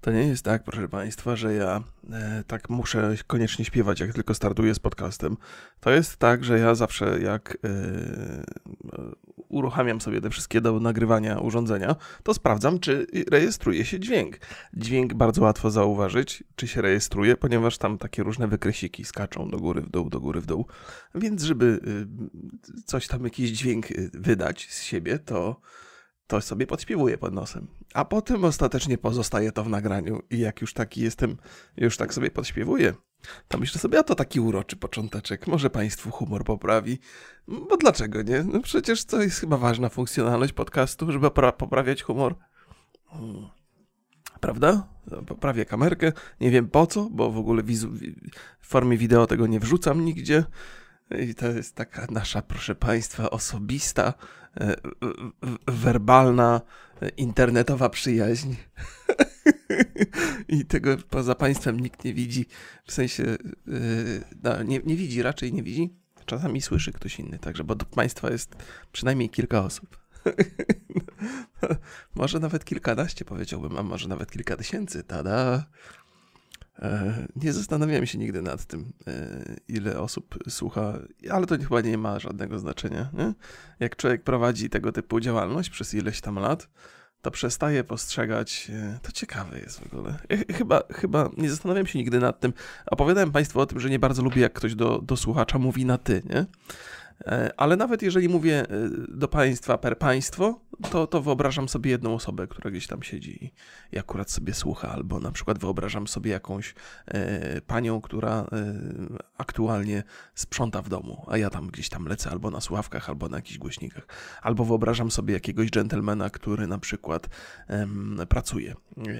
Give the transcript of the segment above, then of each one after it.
To nie jest tak, proszę Państwa, że ja e, tak muszę koniecznie śpiewać, jak tylko startuję z podcastem. To jest tak, że ja zawsze jak e, uruchamiam sobie te wszystkie do nagrywania urządzenia, to sprawdzam, czy rejestruje się dźwięk. Dźwięk bardzo łatwo zauważyć, czy się rejestruje, ponieważ tam takie różne wykresiki skaczą do góry, w dół, do góry, w dół. Więc żeby y, coś tam, jakiś dźwięk y, wydać z siebie, to to sobie podśpiewuję pod nosem. A potem ostatecznie pozostaje to w nagraniu i jak już taki jestem, już tak sobie podśpiewuję, to myślę sobie, a to taki uroczy począteczek, może Państwu humor poprawi. Bo dlaczego nie? No przecież to jest chyba ważna funkcjonalność podcastu, żeby poprawiać humor. Hmm. Prawda? Poprawię kamerkę. Nie wiem po co, bo w ogóle w formie wideo tego nie wrzucam nigdzie. I to jest taka nasza, proszę Państwa, osobista, e, werbalna, e, internetowa przyjaźń. I tego poza Państwem nikt nie widzi. W sensie, e, no, nie, nie widzi, raczej nie widzi. Czasami słyszy ktoś inny, także, bo do Państwa jest przynajmniej kilka osób. może nawet kilkanaście powiedziałbym, a może nawet kilka tysięcy. Tada! E, nie zastanawiałem się nigdy nad tym, e, ile osób słucha, ale to chyba nie ma żadnego znaczenia. Nie? Jak człowiek prowadzi tego typu działalność przez ileś tam lat, to przestaje postrzegać. E, to ciekawe jest w ogóle. chyba, chyba nie zastanawiałem się nigdy nad tym. Opowiadałem Państwu o tym, że nie bardzo lubię, jak ktoś do, do słuchacza mówi na ty, nie? Ale nawet jeżeli mówię do Państwa per państwo, to, to wyobrażam sobie jedną osobę, która gdzieś tam siedzi i akurat sobie słucha, albo na przykład wyobrażam sobie jakąś e, panią, która e, aktualnie sprząta w domu, a ja tam gdzieś tam lecę albo na słuchawkach, albo na jakichś głośnikach. Albo wyobrażam sobie jakiegoś dżentelmena, który na przykład e, pracuje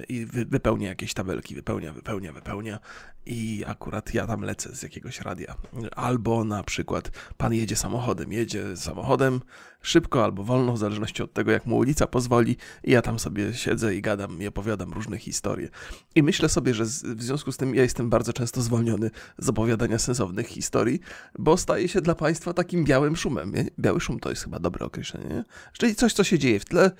i wy, wypełnia jakieś tabelki, wypełnia, wypełnia, wypełnia i akurat ja tam lecę z jakiegoś radia. Albo na przykład pan jedzie samochodem, jedzie samochodem, szybko albo wolno, w zależności od tego, jak mu ulica pozwoli, i ja tam sobie siedzę i gadam i opowiadam różne historie. I myślę sobie, że w związku z tym ja jestem bardzo często zwolniony z opowiadania sensownych historii, bo staje się dla Państwa takim białym szumem. Biały szum to jest chyba dobre określenie, nie? czyli coś, co się dzieje w tle,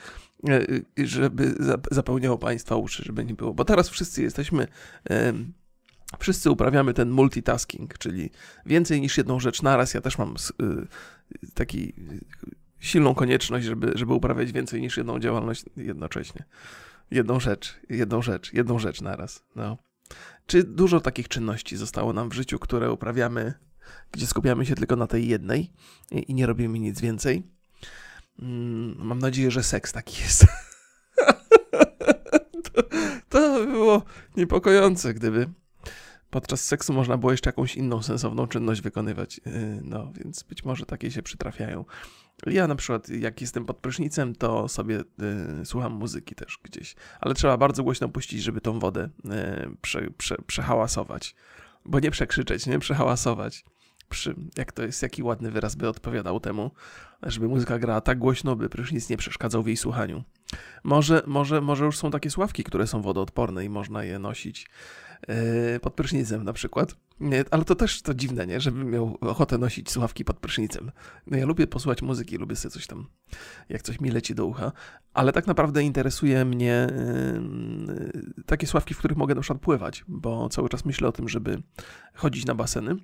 e, żeby zapełniało Państwa uszy, żeby nie było. Bo teraz wszyscy jesteśmy. Wszyscy uprawiamy ten multitasking, czyli więcej niż jedną rzecz naraz. Ja też mam y, taki silną konieczność, żeby, żeby uprawiać więcej niż jedną działalność jednocześnie. Jedną rzecz, jedną rzecz, jedną rzecz naraz. No. Czy dużo takich czynności zostało nam w życiu, które uprawiamy, gdzie skupiamy się tylko na tej jednej i, i nie robimy nic więcej? Mm, mam nadzieję, że seks taki jest. to, to by było niepokojące, gdyby podczas seksu można było jeszcze jakąś inną sensowną czynność wykonywać. Y, no, więc być może takie się przytrafiają. Ja na przykład, jak jestem pod prysznicem, to sobie y, słucham muzyki też gdzieś, ale trzeba bardzo głośno puścić, żeby tą wodę y, prze, prze, przehałasować. Bo nie przekrzyczeć, nie przehałasować. Przy, jak to jest, jaki ładny wyraz by odpowiadał temu, żeby muzyka grała tak głośno, by prysznic nie przeszkadzał w jej słuchaniu. Może, może, może już są takie sławki, które są wodoodporne i można je nosić pod prysznicem na przykład. Ale to też to dziwne, nie? Żebym miał ochotę nosić słuchawki pod prysznicem. No ja lubię posłuchać muzyki, lubię sobie coś tam, jak coś mi leci do ucha, ale tak naprawdę interesuje mnie yy, takie sławki, w których mogę na przykład pływać, bo cały czas myślę o tym, żeby chodzić na baseny.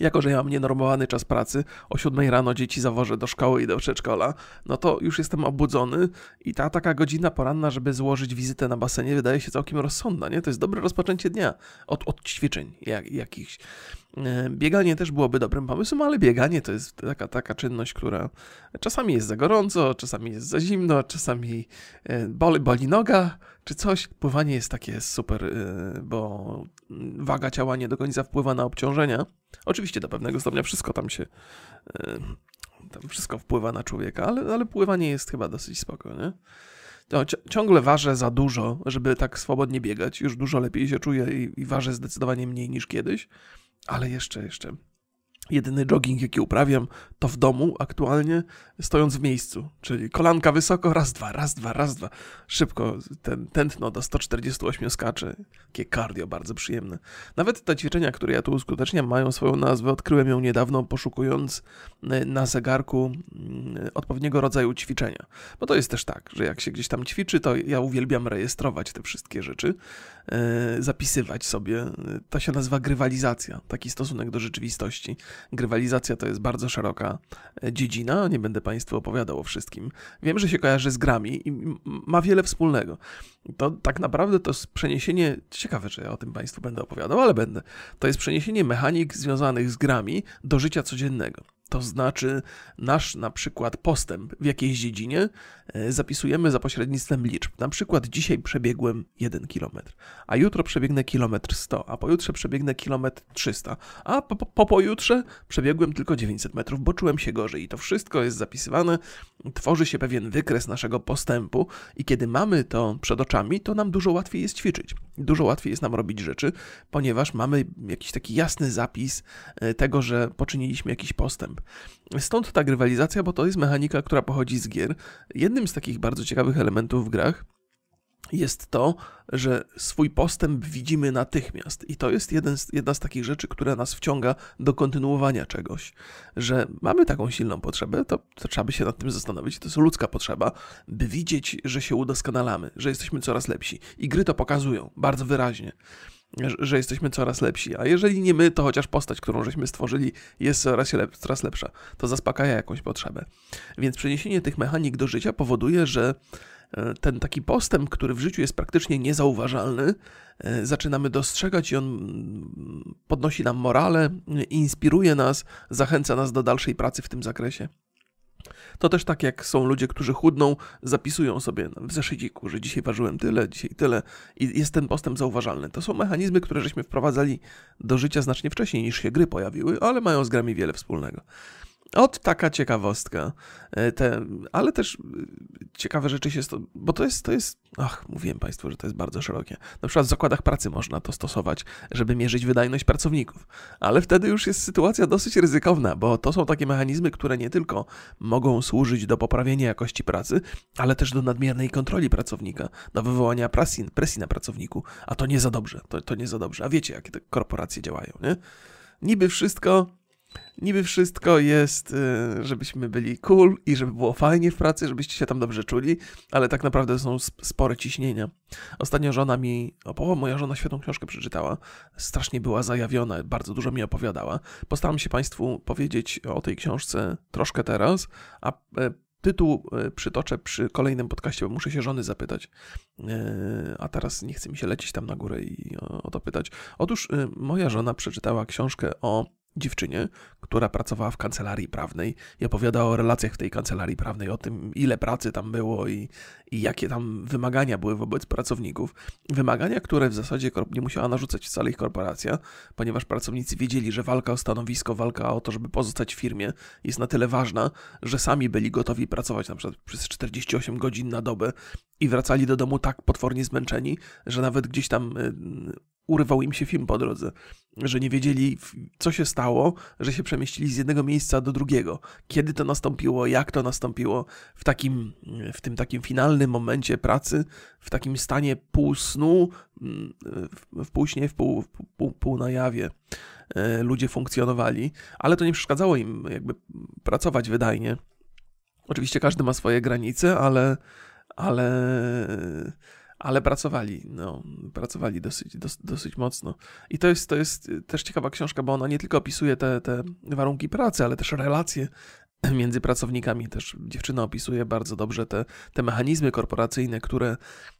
Jako, że ja mam nienormowany czas pracy, o 7 rano dzieci zawożę do szkoły i do przedszkola, no to już jestem obudzony i ta taka godzina poranna, żeby złożyć wizytę na basenie, wydaje się całkiem rozsądna, nie? To jest dobre rozpoczęcie dnia od, od ćwiczeń jak, jakichś. E, bieganie też byłoby dobrym pomysłem, ale bieganie to jest taka, taka czynność, która czasami jest za gorąco, czasami jest za zimno, czasami e, boli, boli noga czy coś. Pływanie jest takie super, e, bo waga ciała nie do końca wpływa na obciążenia. Oczywiście do pewnego stopnia wszystko tam się tam wszystko wpływa na człowieka, ale, ale pływanie jest chyba dosyć spoko, nie? No, ciągle ważę za dużo, żeby tak swobodnie biegać. Już dużo lepiej się czuję i, i ważę zdecydowanie mniej niż kiedyś ale jeszcze, jeszcze Jedyny jogging, jaki uprawiam, to w domu aktualnie, stojąc w miejscu. Czyli kolanka wysoko, raz, dwa, raz, dwa, raz, dwa. Szybko ten tętno do 148 skacze. Takie cardio bardzo przyjemne. Nawet te ćwiczenia, które ja tu uskuteczniam, mają swoją nazwę. Odkryłem ją niedawno, poszukując e, na zegarku mm, odpowiedniego rodzaju ćwiczenia. Bo to jest też tak, że jak się gdzieś tam ćwiczy, to ja uwielbiam rejestrować te wszystkie rzeczy, zapisywać sobie. To się nazywa grywalizacja, taki stosunek do rzeczywistości. Grywalizacja to jest bardzo szeroka e, dziedzina, nie będę Państwu opowiadał o wszystkim. Wiem, że się kojarzy z grami i ma wiele wspólnego. To tak naprawdę to jest przeniesienie, ciekawe, że ja o tym Państwu będę opowiadał, ale będę. To jest przeniesienie mechanik związanych z grami do życia codziennego. To znaczy, nasz na przykład postęp w jakiejś dziedzinie e, zapisujemy za pośrednictwem liczb. Na przykład dzisiaj przebiegłem 1 km, a jutro przebiegnę kilometr 100, a pojutrze przebiegnę kilometr 300, a po, po pojutrze przebiegłem tylko 900 metrów, bo czułem się gorzej. I to wszystko jest zapisywane, tworzy się pewien wykres naszego postępu i kiedy mamy to przed oczami, to nam dużo łatwiej jest ćwiczyć. Dużo łatwiej jest nam robić rzeczy, ponieważ mamy jakiś taki jasny zapis e, tego, że poczyniliśmy jakiś postęp. Stąd ta grywalizacja, bo to jest mechanika, która pochodzi z gier. Jednym z takich bardzo ciekawych elementów w grach jest to, że swój postęp widzimy natychmiast. I to jest jeden z, jedna z takich rzeczy, która nas wciąga do kontynuowania czegoś. Że mamy taką silną potrzebę, to, to trzeba by się nad tym zastanowić. To jest ludzka potrzeba, by widzieć, że się udoskonalamy, że jesteśmy coraz lepsi. I gry to pokazują bardzo wyraźnie że jesteśmy coraz lepsi. A jeżeli nie my, to chociaż postać, którą żeśmy stworzyli, jest coraz, lep coraz lepsza. To zaspokaja jakąś potrzebę. Więc przeniesienie tych mechanik do życia powoduje, że ten taki postęp, który w życiu jest praktycznie niezauważalny, e, zaczynamy dostrzegać i on mm, podnosi nam morale, inspiruje nas, zachęca nas do dalszej pracy w tym zakresie. To też tak jak są ludzie, którzy chudną, zapisują sobie w zeszyciku, że dzisiaj ważyłem tyle, dzisiaj tyle i jest ten postęp zauważalny. To są mechanizmy, które żeśmy wprowadzali do życia znacznie wcześniej niż się gry pojawiły, ale mają z grami wiele wspólnego. Ot, taka ciekawostka. E, te, ale też e, ciekawe rzeczy się, bo to jest, to jest, ach, mówiłem Państwu, że to jest bardzo szerokie. Na przykład w zakładach pracy można to stosować, żeby mierzyć wydajność pracowników. Ale wtedy już jest sytuacja dosyć ryzykowna, bo to są takie mechanizmy, które nie tylko mogą służyć do poprawienia jakości pracy, ale też do nadmiernej kontroli pracownika, do wywołania presji, presji na pracowniku. A to nie za dobrze, to, to nie za dobrze. A wiecie, jakie te korporacje działają, nie? Niby wszystko niby wszystko jest, y, żebyśmy byli cool i żeby było fajnie w pracy, żebyście się tam dobrze czuli, ale tak naprawdę są spore ciśnienia. Ostatnio żona mi, o, moja żona świetną książkę przeczytała, strasznie była zajawiona, bardzo dużo mi opowiadała. Postaram się Państwu powiedzieć o tej książce troszkę teraz, a e, tytuł e, przytoczę przy kolejnym podcaście, bo muszę się żony zapytać. E, a teraz nie chce mi się lecieć tam na górę i o to pytać. Otóż moja żona przeczytała książkę o dziewczynie, która pracowała w kancelarii prawnej i opowiadała o relacjach w tej kancelarii prawnej, o tym, ile pracy tam było i, i jakie tam wymagania były wobec pracowników. Wymagania, które w zasadzie nie musiała narzucać wcale ich korporacja, ponieważ pracownicy wiedzieli, że walka o stanowisko, walka o to, żeby pozostać w firmie jest na tyle ważna, że sami byli gotowi pracować na przykład przez 48 godzin na dobę i wracali do domu tak potwornie zmęczeni, że nawet gdzieś tam urywał im się film po drodze, że nie wiedzieli, co się stało, że się przemieścili z jednego miejsca do drugiego. Kiedy to nastąpiło, jak to nastąpiło, w, takim, w tym takim finalnym momencie pracy, w takim stanie półsnu, w półśnie, w pół, pół, pół na jawie e, ludzie funkcjonowali, ale to nie przeszkadzało im jakby pracować wydajnie. Oczywiście każdy ma swoje granice, ale, ale ale pracowali, no, pracowali dosyć, dos, dosyć mocno. I to jest, to jest też ciekawa książka, bo ona nie tylko opisuje te, te warunki pracy, ale też relacje między pracownikami. Też dziewczyna opisuje bardzo dobrze te, te mechanizmy korporacyjne, które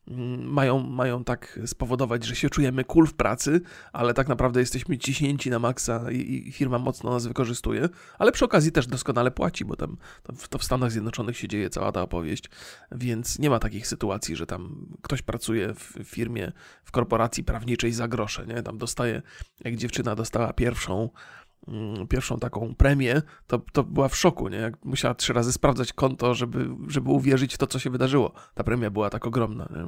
mm, mają, mają tak spowodować, że się czujemy cool w pracy, ale tak naprawdę jesteśmy ciśnięci na maksa i, i firma mocno nas wykorzystuje, ale przy okazji też doskonale płaci, bo tam, tam to w Stanach Zjednoczonych się dzieje cała ta opowieść, więc nie ma takich sytuacji, że tam ktoś pracuje w firmie, w korporacji prawniczej za grosze, nie? Tam dostaje, jak dziewczyna dostała pierwszą pierwszą taką premię, to, to była w szoku, nie? Jak musiała trzy razy sprawdzać konto, żeby, żeby uwierzyć w to, co się wydarzyło. Ta premia była tak ogromna, nie?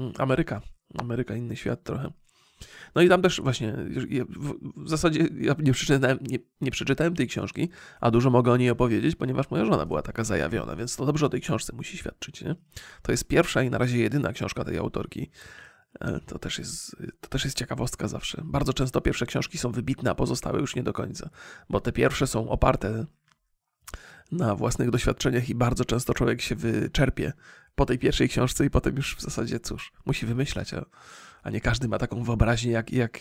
Mm, Ameryka. Ameryka, inny świat trochę. No i tam też właśnie, w zasadzie ja nie przeczytałem, nie, nie, przeczytałem tej książki, a dużo mogę o niej opowiedzieć, ponieważ moja żona była taka zajawiona, więc to dobrze o tej książce musi świadczyć. Nie? To jest pierwsza i na razie jedyna książka tej autorki. E, to też, jest, to też jest ciekawostka zawsze. Bardzo często pierwsze książki są wybitne, a pozostałe już nie do końca, bo te pierwsze są oparte na własnych doświadczeniach i bardzo często człowiek się wyczerpie po tej pierwszej książce i potem już w zasadzie, cóż, musi wymyślać, a, a nie każdy ma taką wyobraźnię, jak, jak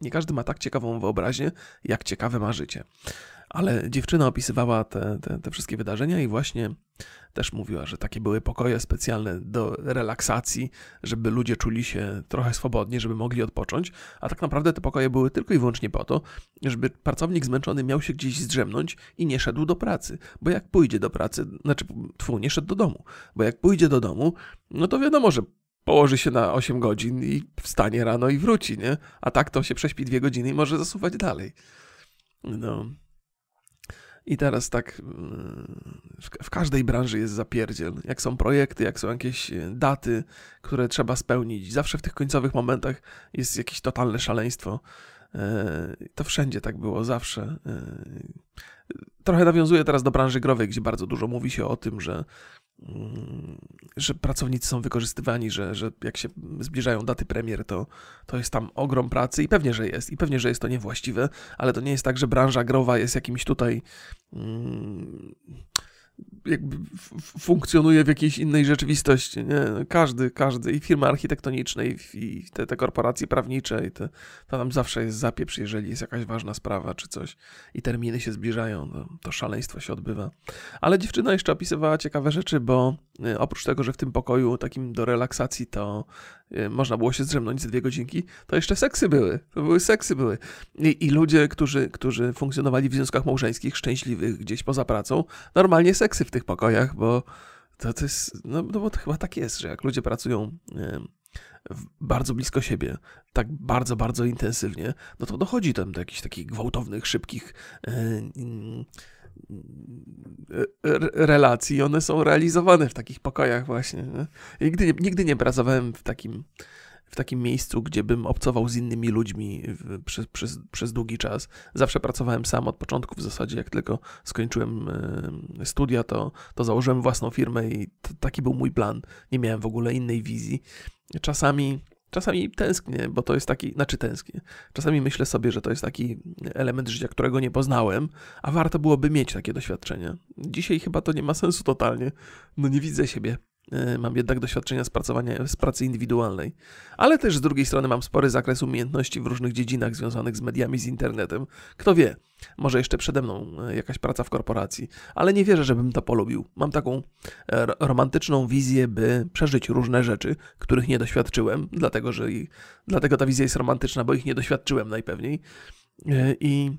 nie, każdy ma tak ciekawą wyobraźnię, jak ciekawe ma życie. Ale dziewczyna opisywała te, te, te, wszystkie wydarzenia i właśnie też mówiła, że takie były pokoje specjalne do relaksacji, żeby ludzie czuli się trochę swobodnie, żeby mogli odpocząć, a tak naprawdę te pokoje były tylko i wyłącznie po to, żeby pracownik zmęczony miał się gdzieś zdrzemnąć i nie szedł do pracy, bo jak pójdzie do pracy, znaczy, tfu, nie szedł do domu, bo jak pójdzie do domu, no to wiadomo, że położy się na 8 godzin i wstanie rano i wróci, nie? A tak to się prześpi dwie godziny i może zasuwać dalej. No, i teraz tak mm, w, każdej branży jest zapierdziel. Jak są projekty, jak są jakieś e, daty, które trzeba spełnić. Zawsze w tych końcowych momentach jest jakieś totalne szaleństwo. E, to wszędzie tak było, zawsze. E, trochę nawiązuje teraz do branży growej, gdzie bardzo dużo mówi się o tym, że że pracownicy są wykorzystywani, że, że jak się zbliżają daty premier, to, to jest tam ogrom pracy i pewnie, że jest. I pewnie, że jest to niewłaściwe, ale to nie jest tak, że branża growa jest jakimś tutaj. Mm, jakby funkcjonuje w jakiejś innej rzeczywistości. Nie? Każdy, każdy, i firmy architektoniczne, i, te, te, korporacje prawnicze, i te, to tam zawsze jest zapieprz, jeżeli jest jakaś ważna sprawa czy coś i terminy się zbliżają, to, to szaleństwo się odbywa. Ale dziewczyna jeszcze opisywała ciekawe rzeczy, bo oprócz tego, że w tym pokoju takim do relaksacji to y, można było się zdrzemnąć ze dwie godzinki, to jeszcze seksy były. To były seksy były. I, i ludzie, którzy, którzy funkcjonowali w związkach małżeńskich, szczęśliwych gdzieś poza pracą, normalnie seksy w tych pokojach, bo to, to jest, no, no bo to chyba tak jest, że jak ludzie pracują bardzo blisko siebie, tak bardzo, bardzo intensywnie, no to dochodzi tam do jakichś takich gwałtownych, szybkich relacji. One są realizowane w takich pokojach właśnie. Nigdy nigdy nie pracowałem w takim w takim miejscu, gdzie bym obcował z innymi ludźmi przez, przez, przez długi czas. Zawsze pracowałem sam od początku w zasadzie. Jak tylko skończyłem e, studia, to, to założyłem własną firmę i taki był mój plan. Nie miałem w ogóle innej wizji. Czasami Czasami tęsknię, bo to jest taki, znaczy tęsknię. Czasami myślę sobie, że to jest taki element życia, którego nie poznałem, a warto byłoby mieć takie doświadczenia. Dzisiaj chyba to nie ma sensu totalnie. No nie widzę siebie mam jednak doświadczenia z, pracowania, z pracy indywidualnej, ale też z drugiej strony mam spory zakres umiejętności w różnych dziedzinach związanych z mediami, z internetem. Kto wie, może jeszcze przede mną e, jakaś praca w korporacji, ale nie wierzę, żebym to polubił. Mam taką e, romantyczną wizję, by przeżyć różne rzeczy, których nie doświadczyłem, dlatego że dlatego ta wizja jest romantyczna, bo ich nie doświadczyłem najpewniej. I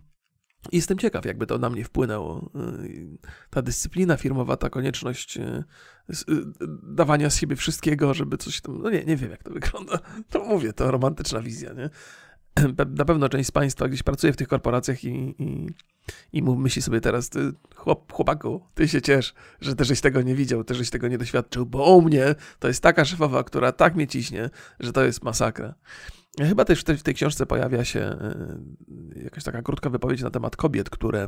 Jestem ciekaw, jakby to na mnie wpłynęło. Y, ta dyscyplina firmowa, ta konieczność y, y, dawania z siebie wszystkiego, żeby coś tam. No nie, nie wiem, jak to wygląda. To mówię, to romantyczna wizja, nie? Na pewno część z Państwa gdzieś pracuje w tych korporacjach i, i, i myśli sobie teraz, ty, chłop, chłopaku, ty się ciesz, że też tego nie widział, też tego nie doświadczył, bo u mnie to jest taka szefowa, która tak mnie ciśnie, że to jest masakra. Chyba też w tej, w tej książce pojawia się e, jakaś taka krótka wypowiedź na temat kobiet, które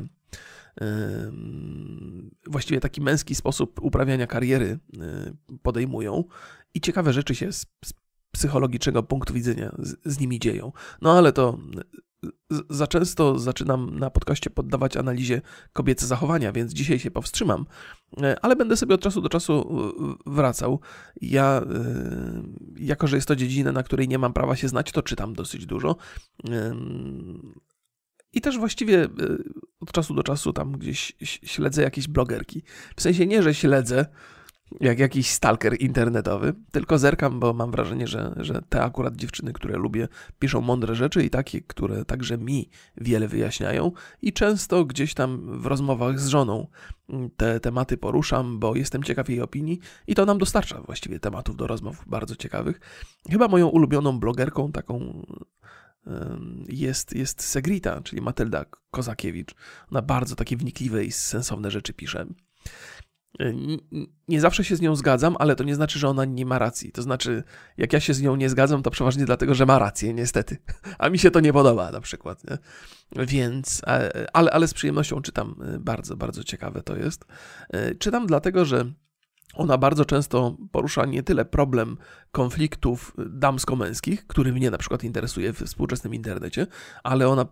właściwie taki męski sposób uprawiania kariery e, podejmują i ciekawe rzeczy się z, z psychologicznego punktu widzenia z, z nimi dzieją. No ale to za często zaczynam na podcaście poddawać analizie kobiece zachowania, więc dzisiaj się powstrzymam, e, ale będę sobie od czasu do czasu e, wracał. Ja, e, jako że jest to dziedzina, na której nie mam prawa się znać, to czytam dosyć dużo. I też właściwie od czasu do czasu tam gdzieś śledzę jakieś blogerki. W sensie nie, że śledzę, jak jakiś stalker internetowy, tylko zerkam, bo mam wrażenie, że, że te akurat dziewczyny, które lubię, piszą mądre rzeczy i takie, które także mi wiele wyjaśniają i często gdzieś tam w rozmowach z żoną te tematy poruszam, bo jestem ciekaw jej opinii i to nam dostarcza właściwie tematów do rozmów bardzo ciekawych. Chyba moją ulubioną blogerką taką jest, jest Segrita, czyli Matylda Kozakiewicz. Ona bardzo takie wnikliwe i sensowne rzeczy pisze. Nie zawsze się z nią zgadzam, ale to nie znaczy, że ona nie ma racji. To znaczy, jak ja się z nią nie zgadzam, to przeważnie dlatego, że ma rację, niestety. A mi się to nie podoba na przykład. Nie? Więc, ale, ale z przyjemnością czytam. Bardzo, bardzo ciekawe to jest. Czytam dlatego, że ona bardzo często porusza nie tyle problem konfliktów damsko-męskich, który mnie na przykład interesuje w współczesnym internecie, ale ona e,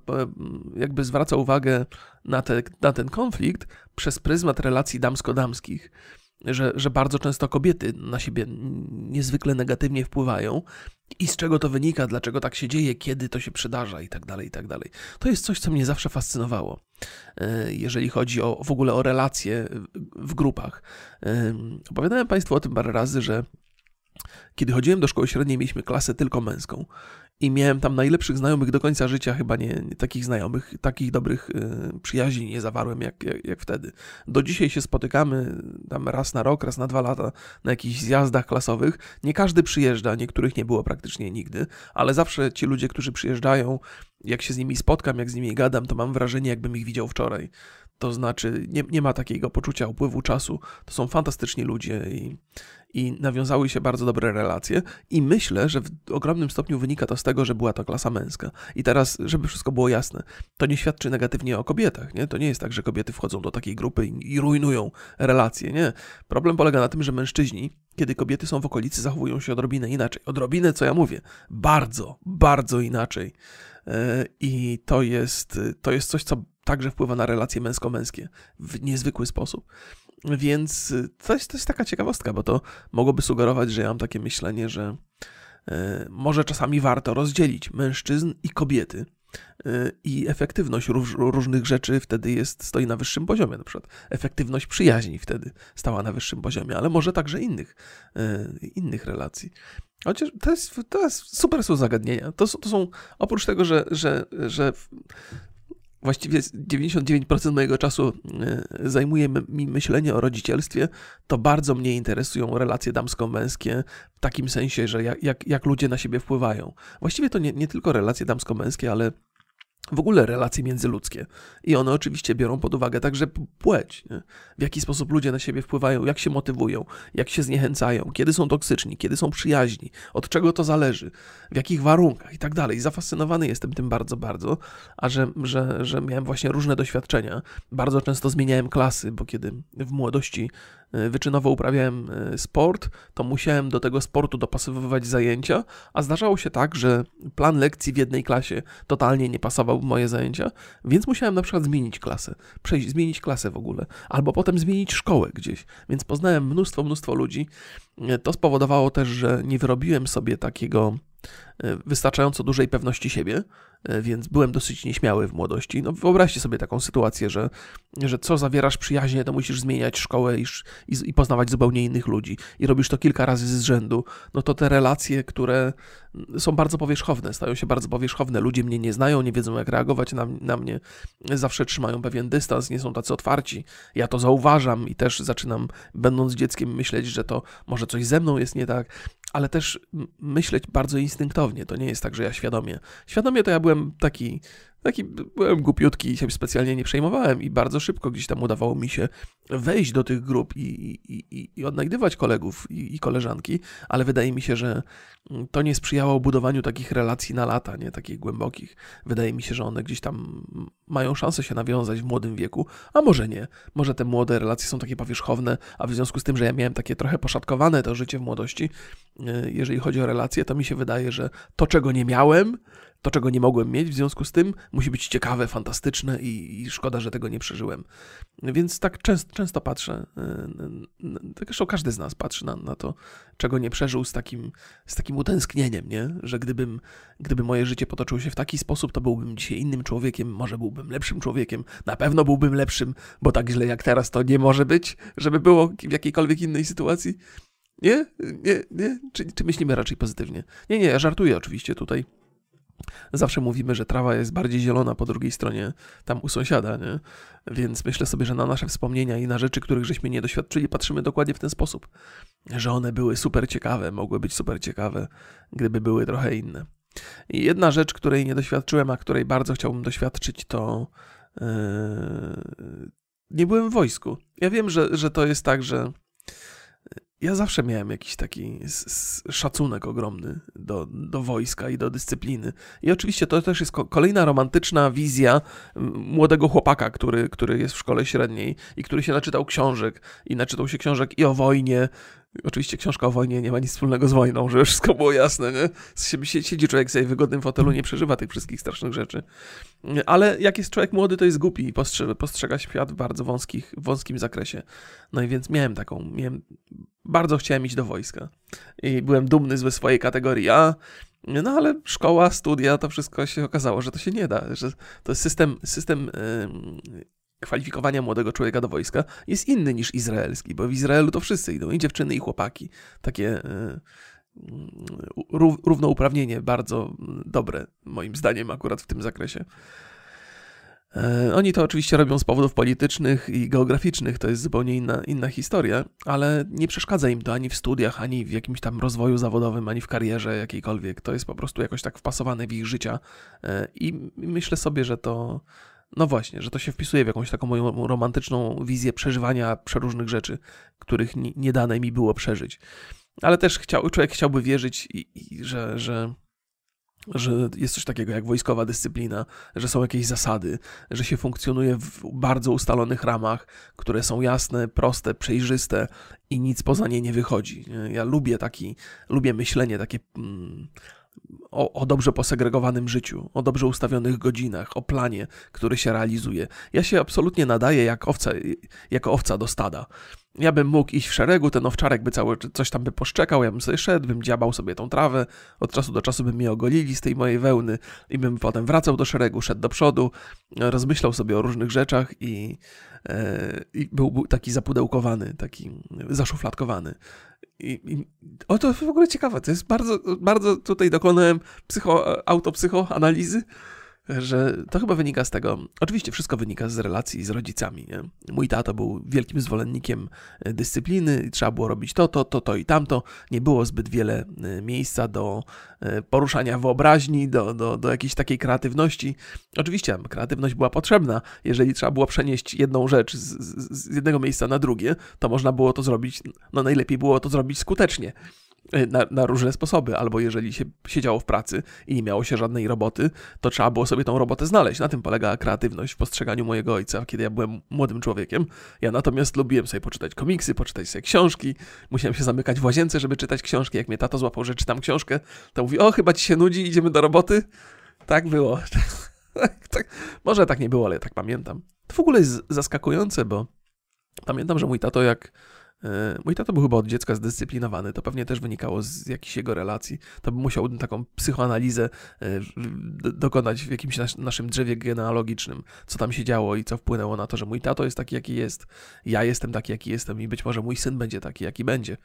jakby zwraca uwagę na, te, na ten konflikt przez pryzmat relacji damsko-damskich że, że bardzo często kobiety na siebie niezwykle negatywnie wpływają i z czego to wynika, dlaczego tak się dzieje, kiedy to się przydarza i tak dalej, i tak dalej. To jest coś, co mnie zawsze fascynowało, e, jeżeli chodzi o w ogóle o relacje w grupach. E, opowiadałem Państwu o tym parę razy, że kiedy chodziłem do szkoły średniej, mieliśmy klasę tylko męską i miałem tam najlepszych znajomych do końca życia, chyba nie, nie takich znajomych, takich dobrych y, przyjaźni nie zawarłem jak, jak, jak, wtedy. Do dzisiaj się spotykamy tam raz na rok, raz na dwa lata na jakichś zjazdach klasowych. Nie każdy przyjeżdża, niektórych nie było praktycznie nigdy, ale zawsze ci ludzie, którzy przyjeżdżają, jak się z nimi spotkam, jak z nimi gadam, to mam wrażenie, jakbym ich widział wczoraj. To znaczy, nie, nie ma takiego poczucia upływu czasu. To są fantastyczni ludzie i, i nawiązały się bardzo dobre relacje. I myślę, że w ogromnym stopniu wynika to z tego, że była to klasa męska. I teraz, żeby wszystko było jasne, to nie świadczy negatywnie o kobietach. Nie? To nie jest tak, że kobiety wchodzą do takiej grupy i, rujnują relacje. Nie. Problem polega na tym, że mężczyźni, kiedy kobiety są w okolicy, zachowują się odrobinę inaczej. Odrobinę, co ja mówię, bardzo, bardzo inaczej. E, I to jest, to jest coś, co także wpływa na relacje męsko-męskie w niezwykły sposób. Więc to jest, to jest taka ciekawostka, bo to mogłoby sugerować, że ja mam takie myślenie, że e, może czasami warto rozdzielić mężczyzn i kobiety. E, I efektywność róż, różnych rzeczy wtedy jest, stoi na wyższym poziomie. Na przykład efektywność przyjaźni wtedy stała na wyższym poziomie, ale może także innych, e, innych relacji. Chociaż to jest, to jest super są zagadnienia. To, to są, oprócz tego, że, że, że właściwie 99% mojego czasu e, zajmuje mi myślenie o rodzicielstwie, to bardzo mnie interesują relacje damsko-męskie w takim sensie, że jak, jak, jak ludzie na siebie wpływają. Właściwie to nie, nie tylko relacje damsko-męskie, ale w ogóle relacje międzyludzkie. I one oczywiście biorą pod uwagę także płeć. Nie? W jaki sposób ludzie na siebie wpływają, jak się motywują, jak się zniechęcają, kiedy są toksyczni, kiedy są przyjaźni, od czego to zależy, w jakich warunkach i tak dalej. Zafascynowany jestem tym bardzo, bardzo, a że, że, że miałem właśnie różne doświadczenia. Bardzo często zmieniałem klasy, bo kiedy w młodości wyczynowo uprawiałem e, sport, to musiałem do tego sportu dopasowywać zajęcia, a zdarzało się tak, że plan lekcji w jednej klasie totalnie nie pasował w moje zajęcia, więc musiałem na przykład zmienić klasę, przejść, zmienić klasę w ogóle, albo potem zmienić szkołę gdzieś, więc poznałem mnóstwo, mnóstwo ludzi. E, to spowodowało też, że nie wyrobiłem sobie takiego wystarczająco dużej pewności siebie, E, więc byłem dosyć nieśmiały w młodości. No wyobraźcie sobie taką sytuację, że, że co zawierasz przyjaźnie, to musisz zmieniać szkołę i, i, i, poznawać zupełnie innych ludzi i robisz to kilka razy z rzędu, no to te relacje, które są bardzo powierzchowne, stają się bardzo powierzchowne. Ludzie mnie nie znają, nie wiedzą jak reagować na, na mnie, zawsze trzymają pewien dystans, nie są tacy otwarci. Ja to zauważam i też zaczynam, będąc dzieckiem, myśleć, że to może coś ze mną jest nie tak, ale też myśleć bardzo instynktownie. To nie jest tak, że ja świadomie. Świadomie to ja byłem taki Taki byłem głupiutki i się specjalnie nie przejmowałem i bardzo szybko gdzieś tam udawało mi się wejść do tych grup i, i, i, i odnajdywać kolegów i, i, koleżanki, ale wydaje mi się, że to nie sprzyjało budowaniu takich relacji na lata, nie takich głębokich. Wydaje mi się, że one gdzieś tam mają szansę się nawiązać w młodym wieku, a może nie. Może te młode relacje są takie powierzchowne, a w związku z tym, że ja miałem takie trochę poszatkowane to życie w młodości, e, jeżeli chodzi o relacje, to mi się wydaje, że to, czego nie miałem, to, czego nie mogłem mieć, w związku z tym musi być ciekawe, fantastyczne i, i szkoda, że tego nie przeżyłem. Więc tak często, często patrzę, tak zresztą każdy z nas patrzy na, na to, czego nie przeżył z takim, z takim utęsknieniem, nie? że gdybym, gdyby moje życie potoczyło się w taki sposób, to byłbym dzisiaj innym człowiekiem, może byłbym lepszym człowiekiem, na pewno byłbym lepszym, bo tak źle jak teraz to nie może być, żeby było w jakiejkolwiek innej sytuacji. Nie? Nie? Nie? Czy, czy myślimy raczej pozytywnie? Nie, nie, ja żartuję oczywiście tutaj. Zawsze mówimy, że trawa jest bardziej zielona po drugiej stronie, tam u sąsiada, nie? Więc myślę sobie, że na nasze wspomnienia i na rzeczy, których żeśmy nie doświadczyli, patrzymy dokładnie w ten sposób, że one były super ciekawe, mogły być super ciekawe, gdyby były trochę inne. I jedna rzecz, której nie doświadczyłem, a której bardzo chciałbym doświadczyć, to yy, nie byłem w wojsku. Ja wiem, że, że to jest tak, że ja zawsze miałem jakiś taki szacunek ogromny do, do wojska i do dyscypliny. I oczywiście to też jest kolejna romantyczna wizja młodego chłopaka, który, który jest w szkole średniej i który się naczytał książek i naczytał się książek i o wojnie, Oczywiście książka o wojnie nie ma nic wspólnego z wojną, żeby wszystko było jasne, nie? Siedzi człowiek w wygodnym fotelu, nie przeżywa tych wszystkich strasznych rzeczy. Ale jak jest człowiek młody, to jest głupi i postrzega, świat w bardzo wąskich, wąskim zakresie. No i więc miałem taką, miałem, bardzo chciałem iść do wojska. I byłem dumny ze swojej kategorii A, no ale szkoła, studia, to wszystko się okazało, że to się nie da, że to jest system, system kwalifikowania młodego człowieka do wojska jest inny niż izraelski, bo w Izraelu to wszyscy idą, i dziewczyny, i chłopaki. Takie e, równouprawnienie bardzo dobre, moim zdaniem, akurat w tym zakresie. E, oni to oczywiście robią z powodów politycznych i geograficznych, to jest zupełnie inna, inna historia, ale nie przeszkadza im to ani w studiach, ani w jakimś tam rozwoju zawodowym, ani w karierze jakiejkolwiek. To jest po prostu jakoś tak wpasowane w ich życia e, i myślę sobie, że to, no właśnie, że to się wpisuje w jakąś taką moją romantyczną wizję przeżywania przeróżnych rzeczy, których nie, dane mi było przeżyć. Ale też chciał, człowiek chciałby wierzyć, i, i, że, że, że jest coś takiego jak wojskowa dyscyplina, że są jakieś zasady, że się funkcjonuje w bardzo ustalonych ramach, które są jasne, proste, przejrzyste i nic poza nie nie wychodzi. Ja lubię taki, lubię myślenie takie. Mm, o, o, dobrze posegregowanym życiu, o dobrze ustawionych godzinach, o planie, który się realizuje. Ja się absolutnie nadaję jak owca, jako owca do stada. Ja bym mógł iść w szeregu, ten owczarek by cały coś tam by poszczekał, ja bym sobie szedł, bym dziabał sobie tą trawę, od czasu do czasu by mnie ogolili z tej mojej wełny i bym potem wracał do szeregu, szedł do przodu, rozmyślał sobie o różnych rzeczach i, e, i był, był taki zapudełkowany, taki zaszufladkowany. I, I, o to w ogóle ciekawe, to jest bardzo, bardzo tutaj dokonałem psycho, autopsychoanalizy, że to chyba wynika z tego, oczywiście wszystko wynika z relacji z rodzicami. Nie? Mój tato był wielkim zwolennikiem e, dyscypliny, trzeba było robić to, to, to, to i tamto. Nie było zbyt wiele e, miejsca do e, poruszania wyobraźni, do, do, do jakiejś takiej kreatywności. Oczywiście kreatywność była potrzebna. Jeżeli trzeba było przenieść jedną rzecz z, z jednego miejsca na drugie, to można było to zrobić, no najlepiej było to zrobić skutecznie. E, na, na, różne sposoby, albo jeżeli się siedziało w pracy i nie miało się żadnej roboty, to trzeba było sobie tą robotę znaleźć. Na tym polegała kreatywność w postrzeganiu mojego ojca, kiedy ja byłem młodym człowiekiem. Ja natomiast lubiłem sobie poczytać komiksy, poczytać sobie książki. Musiałem się zamykać w łazience, żeby czytać książki. Jak mnie tato złapał, że czytam książkę, to mówi, o chyba ci się nudzi, idziemy do roboty. Tak było. tak, może tak nie było, ale ja tak pamiętam. To w ogóle jest zaskakujące, bo pamiętam, że mój tato jak mój tato był chyba od dziecka zdyscyplinowany, to pewnie też wynikało z jakichś jego relacji. To by musiał taką psychoanalizę e, dokonać w jakimś naszym drzewie genealogicznym, co tam się działo i co wpłynęło na to, że mój tato jest taki, jaki jest, ja jestem taki, jaki jestem i być może mój syn będzie taki, jaki będzie.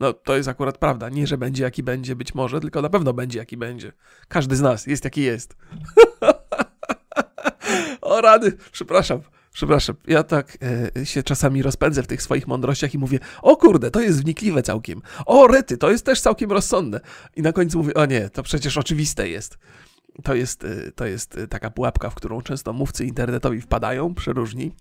No, to jest akurat prawda. Nie, że będzie jaki będzie, być może, tylko na pewno będzie jaki będzie. Każdy z nas jest jaki jest. o rady, przepraszam. Przepraszam, ja tak e, się czasami rozpędzę w tych swoich mądrościach i mówię, o kurde, to jest wnikliwe całkiem. O rety, to jest też całkiem rozsądne. I na końcu mówię, o nie, to przecież oczywiste jest. To jest, y, to jest y, taka pułapka, w którą często mówcy internetowi wpadają, przeróżni,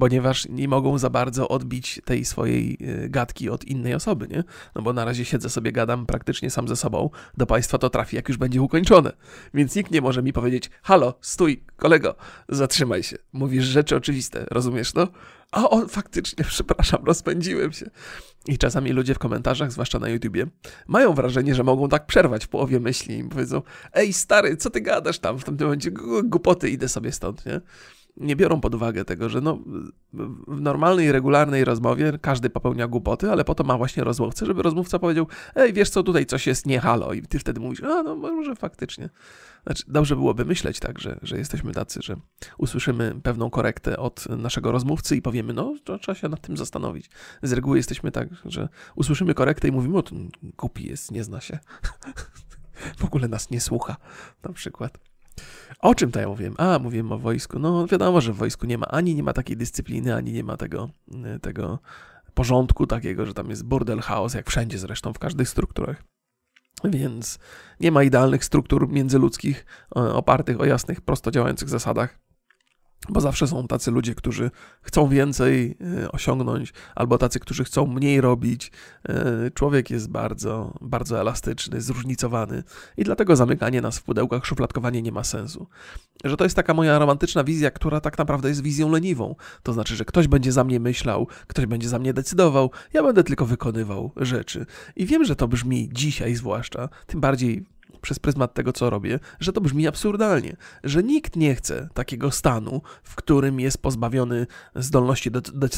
ponieważ nie mogą za bardzo odbić tej swojej y, gadki od innej osoby, nie? No bo na razie siedzę sobie, gadam praktycznie sam ze sobą, do Państwa to trafi, jak już będzie ukończone. Więc nikt nie może mi powiedzieć, halo, stój, kolego, zatrzymaj się. Mówisz rzeczy oczywiste, rozumiesz, no? A o, faktycznie, przepraszam, rozpędziłem się. I czasami ludzie w komentarzach, zwłaszcza na YouTubie, mają wrażenie, że mogą tak przerwać w połowie myśli i powiedzą, ej stary, co ty gadasz tam w tym momencie, głupoty, idę sobie stąd, nie? Nie biorą pod uwagę tego, że no, w normalnej, regularnej rozmowie każdy popełnia głupoty, ale po to ma właśnie rozmówcę, żeby rozmówca powiedział, ej, wiesz co, tutaj coś jest nie halo i ty wtedy mówisz, a no może faktycznie. Znaczy, dobrze byłoby myśleć tak, że, że jesteśmy tacy, że usłyszymy pewną korektę od naszego rozmówcy i powiemy, no, to trzeba się nad tym zastanowić. Z reguły jesteśmy tak, że usłyszymy korektę i mówimy, o, ten głupi jest, nie zna się. w ogóle nas nie słucha, na przykład. O czym to ja mówiłem? A, mówiłem o wojsku. No wiadomo, że w wojsku nie ma ani nie ma takiej dyscypliny, ani nie ma tego, y, tego porządku takiego, że tam jest burdel, chaos, jak wszędzie zresztą, w każdych strukturach. Więc nie ma idealnych struktur międzyludzkich opartych o jasnych, prosto działających zasadach. Bo zawsze są tacy ludzie, którzy chcą więcej e, osiągnąć, albo tacy, którzy chcą mniej robić. E, człowiek jest bardzo, bardzo elastyczny, zróżnicowany i dlatego zamykanie nas w pudełkach, szufladkowanie nie ma sensu. Że to jest taka moja romantyczna wizja, która tak naprawdę jest wizją leniwą. To znaczy, że ktoś będzie za mnie myślał, ktoś będzie za mnie decydował, ja będę tylko wykonywał rzeczy. I wiem, że to brzmi dzisiaj zwłaszcza, tym bardziej przez pryzmat tego, co robię, że to brzmi absurdalnie, że nikt nie chce takiego stanu, w którym jest pozbawiony zdolności do, do,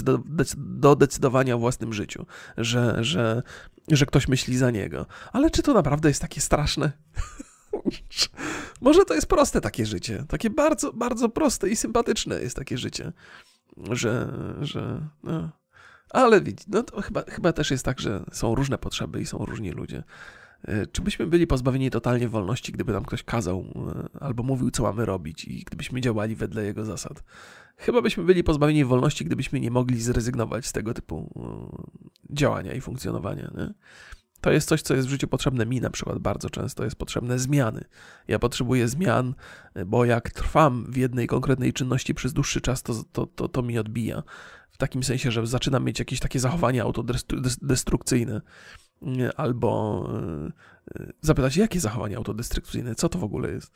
do decydowania o własnym życiu, że, że, że ktoś myśli za niego. Ale czy to naprawdę jest takie straszne? Może to jest proste takie życie, takie bardzo, bardzo proste i sympatyczne jest takie życie, że, że no. Ale widz, no to chyba, chyba też jest tak, że są różne potrzeby i są różni ludzie. E, czy byśmy byli pozbawieni totalnie wolności, gdyby nam ktoś kazał e, albo mówił, co mamy robić i gdybyśmy działali wedle jego zasad? Chyba byśmy byli pozbawieni wolności, gdybyśmy nie mogli zrezygnować z tego typu e, działania i funkcjonowania. Nie? To jest coś, co jest w życiu potrzebne mi na przykład bardzo często, jest potrzebne zmiany. Ja potrzebuję zmian, bo jak trwam w jednej konkretnej czynności przez dłuższy czas, to, to, to, to mi odbija. W takim sensie, że zaczynam mieć jakieś takie zachowania autodestrukcyjne albo zapytać, jakie zachowania autodestrukcyjne, co to w ogóle jest.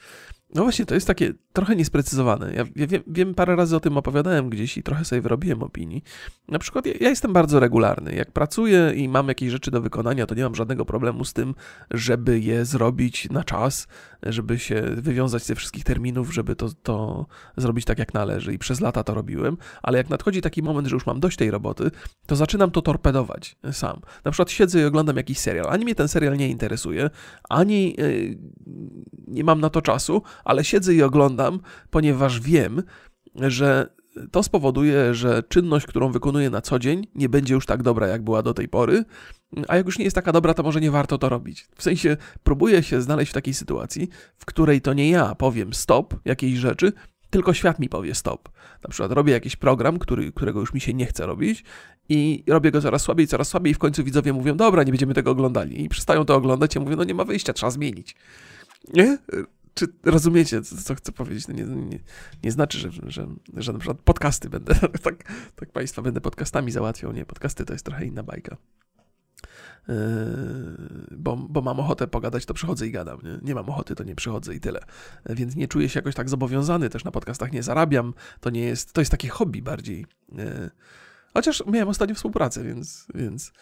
No właśnie, to jest takie trochę niesprecyzowane. Ja, ja wiem, wiem, parę razy o tym opowiadałem gdzieś i trochę sobie wyrobiłem opinii. Na przykład ja, ja, jestem bardzo regularny. Jak pracuję i mam jakieś rzeczy do wykonania, to nie mam żadnego problemu z tym, żeby je zrobić na czas, żeby się wywiązać ze wszystkich terminów, żeby to, to zrobić tak jak należy. I przez lata to robiłem, ale jak nadchodzi taki moment, że już mam dość tej roboty, to zaczynam to torpedować sam. Na przykład siedzę i oglądam jakiś serial. Ani mnie ten serial nie interesuje, ani yy, nie mam na to czasu, ale siedzę i oglądam, ponieważ wiem, że to spowoduje, że czynność, którą wykonuję na co dzień, nie będzie już tak dobra, jak była do tej pory, a jak już nie jest taka dobra, to może nie warto to robić. W sensie próbuję się znaleźć w takiej sytuacji, w której to nie ja powiem stop jakiejś rzeczy, tylko świat mi powie stop. Na przykład robię jakiś program, który, którego już mi się nie chce robić i robię go coraz słabiej, coraz słabiej i w końcu widzowie mówią, dobra, nie będziemy tego oglądali i przestają to oglądać i mówię, no nie ma wyjścia, trzeba zmienić. Nie? Czy rozumiecie, co chcę powiedzieć? No nie, nie, nie, znaczy, że, że, że na przykład podcasty będę, tak, tak Państwa będę podcastami załatwiał. Nie, podcasty to jest trochę inna bajka. Yy, bo, bo mam ochotę pogadać, to przychodzę i gadam. Nie? nie mam ochoty, to nie przychodzę i tyle. Więc nie czuję się jakoś tak zobowiązany, też na podcastach nie zarabiam. To nie jest, to jest takie hobby bardziej. Yy, chociaż miałem ostatnio współpracę, więc, więc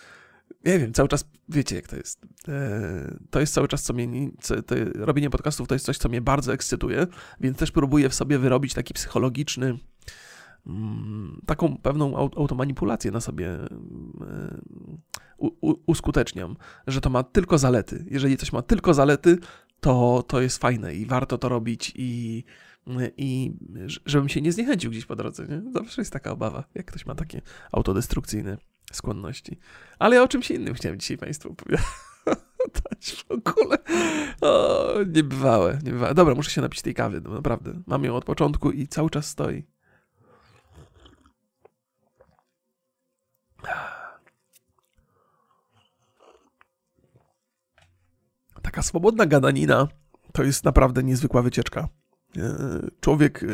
nie wiem, cały czas wiecie, jak to jest. E, to jest cały czas, co mnie. Co, to, robienie podcastów to jest coś, co mnie bardzo ekscytuje, więc też próbuję w sobie wyrobić taki psychologiczny. Mm, taką pewną automanipulację na sobie e, u, u, uskuteczniam, że to ma tylko zalety. Jeżeli coś ma tylko zalety, to, to jest fajne i warto to robić i, i żebym się nie zniechęcił gdzieś po drodze. Nie? Zawsze jest taka obawa, jak ktoś ma takie autodestrukcyjne skłonności. Ale ja o czymś innym chciałem dzisiaj Państwu opowiadać w ogóle. O, niebywałe, niebywałe. Dobra, muszę się napić tej kawy, no naprawdę. Mam ją od początku i cały czas stoi. Taka swobodna gadanina to jest naprawdę niezwykła wycieczka. E, człowiek e,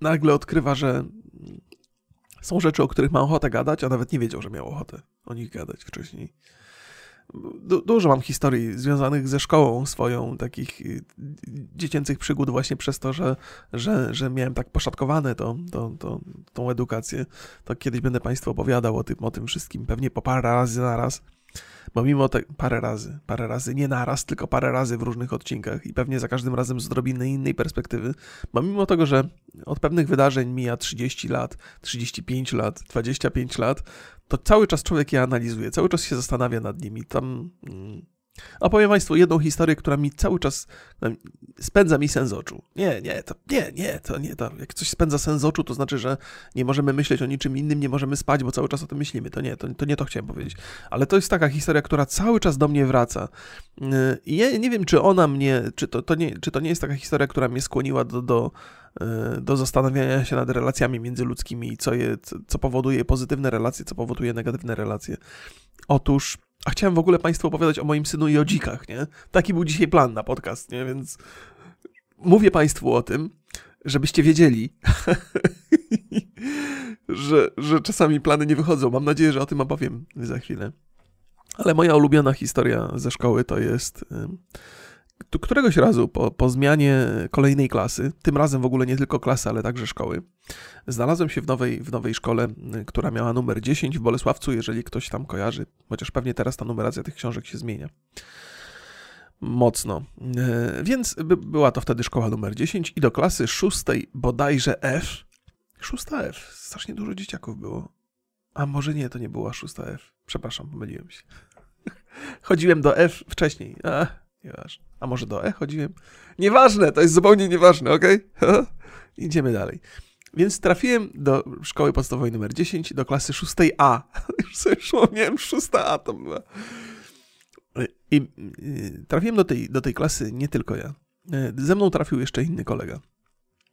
nagle odkrywa, że są rzeczy, o których ma ochotę gadać, a nawet nie wiedział, że miał ochotę o nich gadać wcześniej. Du dużo mam historii związanych ze szkołą swoją, takich y, dziecięcych przygód właśnie przez to, że, że, że miałem tak poszatkowane to, to, to, tą edukację. To kiedyś będę Państwu opowiadał o tym, o tym wszystkim, pewnie po parę razy na raz. Bo mimo te parę razy, parę razy, nie naraz, tylko parę razy w różnych odcinkach i pewnie za każdym razem z odrobiny innej perspektywy, bo mimo tego, że od pewnych wydarzeń mija 30 lat, 35 lat, 25 lat, to cały czas człowiek je analizuje, cały czas się zastanawia nad nimi. Tam. Opowiem Państwu jedną historię, która mi cały czas spędza mi sens oczu. Nie, nie, to nie, nie, to nie, to jak coś spędza sens oczu, to znaczy, że nie możemy myśleć o niczym innym, nie możemy spać, bo cały czas o tym myślimy. To nie, to, to nie to chciałem powiedzieć. Ale to jest taka historia, która cały czas do mnie wraca. I ja nie wiem, czy ona mnie, czy to, to nie, czy to nie jest taka historia, która mnie skłoniła do, do, y, do zastanawiania się nad relacjami międzyludzkimi i co, je, co powoduje pozytywne relacje, co powoduje negatywne relacje. Otóż a chciałem w ogóle Państwu opowiadać o moim synu i o dzikach, nie? Taki był dzisiaj plan na podcast, nie? Więc mówię Państwu o tym, żebyście wiedzieli, że, że czasami plany nie wychodzą. Mam nadzieję, że o tym opowiem za chwilę. Ale moja ulubiona historia ze szkoły to jest któregoś razu po, po zmianie kolejnej klasy, tym razem w ogóle nie tylko klasy, ale także szkoły, znalazłem się w nowej, w nowej szkole, która miała numer 10 w Bolesławcu, jeżeli ktoś tam kojarzy, chociaż pewnie teraz ta numeracja tych książek się zmienia. Mocno. E, więc była to wtedy szkoła numer 10 i do klasy szóstej bodajże F. Szósta F. Strasznie dużo dzieciaków było. A może nie, to nie była szósta F. Przepraszam, pomyliłem się. Chodziłem do F wcześniej. Ach, nieważne. A może do E chodziłem? Nieważne, to jest zupełnie nieważne, ok? Idziemy dalej. Więc trafiłem do szkoły podstawowej numer 10, do klasy 6A. Już sobie przypomniałem, 6A to była. I trafiłem do tej, do tej klasy nie tylko ja. Ze mną trafił jeszcze inny kolega.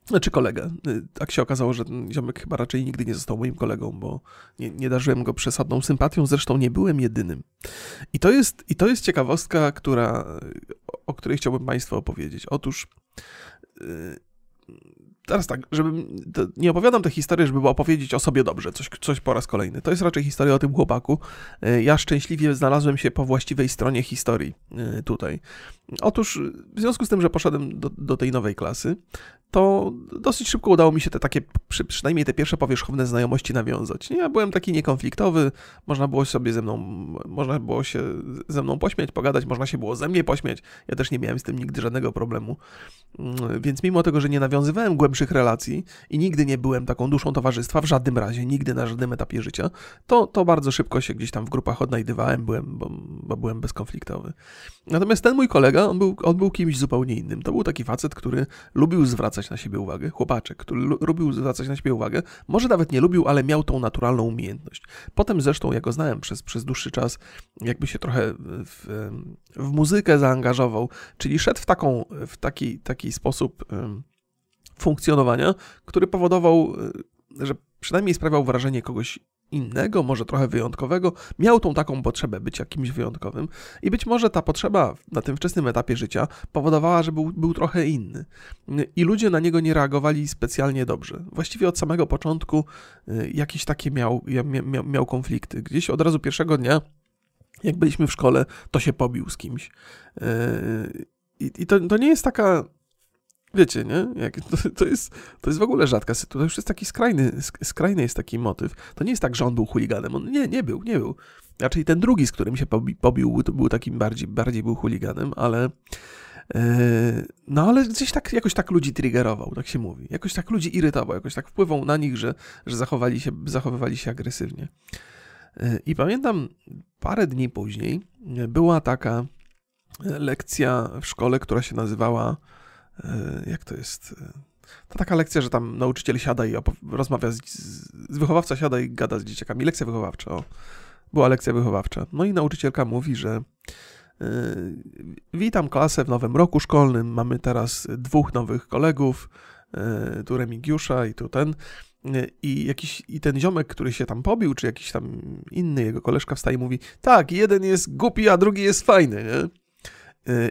Znaczy kolega. Tak się okazało, że ten ziomek chyba raczej nigdy nie został moim kolegą, bo nie, nie darzyłem go przesadną sympatią, zresztą nie byłem jedynym. I to jest, i to jest ciekawostka, która, o której chciałbym Państwu opowiedzieć. Otóż yy, teraz tak, żeby nie opowiadam tej historii, żeby opowiedzieć o sobie dobrze, coś, coś po raz kolejny. To jest raczej historia o tym chłopaku. Y, ja szczęśliwie znalazłem się po właściwej stronie historii y, tutaj. Otóż w związku z tym, że poszedłem do, do tej nowej klasy, to dosyć szybko udało mi się te takie, przy, przynajmniej te pierwsze powierzchowne znajomości nawiązać. Ja byłem taki niekonfliktowy, można było sobie ze mną, można było się ze mną pośmiać, pogadać, można się było ze mnie pośmiać. Ja też nie miałem z tym nigdy żadnego problemu. Mm, więc mimo tego, że nie nawiązywałem głębszych relacji i nigdy nie byłem taką duszą towarzystwa, w żadnym razie, nigdy na żadnym etapie życia, to, to bardzo szybko się gdzieś tam w grupach odnajdywałem, byłem, bo, bo byłem bezkonfliktowy. Natomiast ten mój kolega, on był, on był kimś zupełnie innym. To był taki facet, który lubił zwracać na siebie uwagę, chłopaczek, który lubił zwracać na siebie uwagę, może nawet nie lubił, ale miał tą naturalną umiejętność. Potem zresztą, ja go znałem przez, przez dłuższy czas, jakby się trochę w, w muzykę zaangażował, czyli szedł w, taką, w taki, taki sposób funkcjonowania, który powodował, że przynajmniej sprawiał wrażenie kogoś innego, może trochę wyjątkowego, miał tą taką potrzebę być jakimś wyjątkowym i być może ta potrzeba na tym wczesnym etapie życia powodowała, że był, był trochę inny. I ludzie na niego nie reagowali specjalnie dobrze. Właściwie od samego początku y, jakieś takie miał, miał, miał konflikty. Gdzieś od razu pierwszego dnia jak byliśmy w szkole, to się pobił z kimś. Y, I, to, to nie jest taka Wiecie, nie? Jak, to, to, jest, to jest w ogóle rzadka sytuacja. To już jest taki skrajny, skrajny jest taki motyw. To nie jest tak, że on był chuliganem. On nie, nie był, nie był. Raczej ten drugi, z którym się pobi, pobił, to był takim bardziej, bardziej był chuliganem, ale yy, no ale gdzieś tak, jakoś tak ludzi triggerował, tak się mówi. Jakoś tak ludzi irytował, jakoś tak wpływał na nich, że, że zachowali się, zachowywali się agresywnie. Yy, I pamiętam parę dni później była taka lekcja w szkole, która się nazywała E, jak to jest? E, to taka lekcja, że tam nauczyciel siada i rozmawia z, z, wychowawca siada i gada z dzieciakami. Lekcja wychowawcza, o. Była lekcja wychowawcza. No i nauczycielka mówi, że yy, witam klasę w nowym roku szkolnym. Mamy teraz dwóch nowych kolegów, yy, tu Remigiusza i tu ten. I, jakiś, I ten ziomek, który się tam pobił, czy jakiś tam inny jego koleżka wstaje i mówi: Tak, jeden jest głupi, a drugi jest fajny, nie?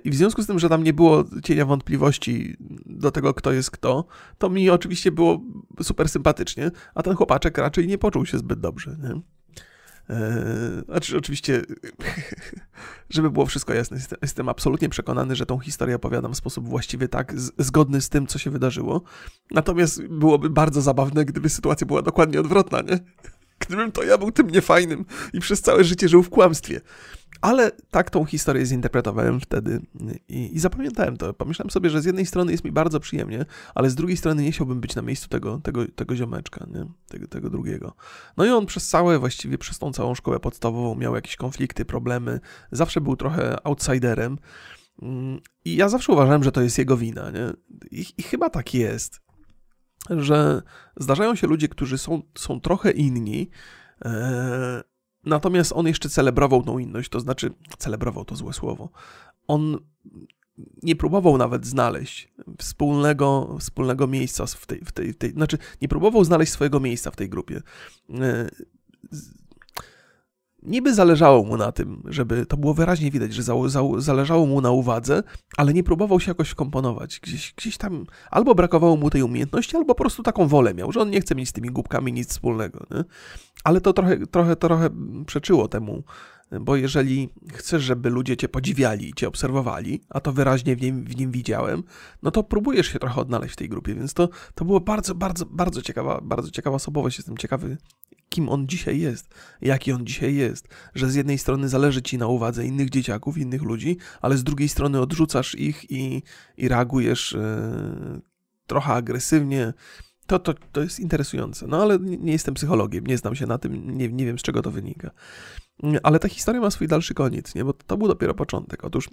I w związku z tym, że tam nie było cienia wątpliwości do tego, kto jest kto, to mi oczywiście było super sympatycznie, a ten chłopaczek raczej nie poczuł się zbyt dobrze. Nie? Znaczy, oczywiście, żeby było wszystko jasne, jestem absolutnie przekonany, że tą historię opowiadam w sposób właściwy tak, zgodny z tym, co się wydarzyło. Natomiast byłoby bardzo zabawne, gdyby sytuacja była dokładnie odwrotna, nie? Gdybym to ja był tym niefajnym i przez całe życie żył w kłamstwie. Ale tak tą historię zinterpretowałem wtedy i, i, zapamiętałem to. Pomyślałem sobie, że z jednej strony jest mi bardzo przyjemnie, ale z drugiej strony nie chciałbym być na miejscu tego, tego, tego ziomeczka, nie? Tego, tego drugiego. No i on przez całe, właściwie przez tą całą szkołę podstawową miał jakieś konflikty, problemy. Zawsze był trochę outsiderem. Mm, I ja zawsze uważałem, że to jest jego wina, nie? I, i chyba tak jest, że zdarzają się ludzie, którzy są, są trochę inni, e, Natomiast on jeszcze celebrował tą inność, to znaczy, celebrował to złe słowo. On nie próbował nawet znaleźć wspólnego, wspólnego miejsca w tej, w, tej, tej, znaczy nie próbował znaleźć swojego miejsca w tej grupie. E, niby zależało mu na tym, żeby to było wyraźnie widać, że za, za, zależało mu na uwadze, ale nie próbował się jakoś wkomponować. Gdzieś, gdzieś tam albo brakowało mu tej umiejętności, albo po prostu taką wolę miał, że on nie chce mieć z tymi głupkami nic wspólnego. Nie? Ale to trochę, trochę, trochę przeczyło temu, bo jeżeli chcesz, żeby ludzie cię podziwiali i cię obserwowali, a to wyraźnie w nim, w nim widziałem, no to próbujesz się trochę odnaleźć w tej grupie, więc to, to było bardzo, bardzo, bardzo ciekawa, bardzo ciekawa osobowość. Jestem ciekawy, kim on dzisiaj jest, jaki on dzisiaj jest, że z jednej strony zależy ci na uwadze innych dzieciaków, innych ludzi, ale z drugiej strony odrzucasz ich i, i reagujesz yy, trochę agresywnie. To, to, to jest interesujące. No ale nie, nie jestem psychologiem, nie znam się na tym, nie, nie wiem z czego to wynika. Ale ta historia ma swój dalszy koniec, nie? bo to był dopiero początek. Otóż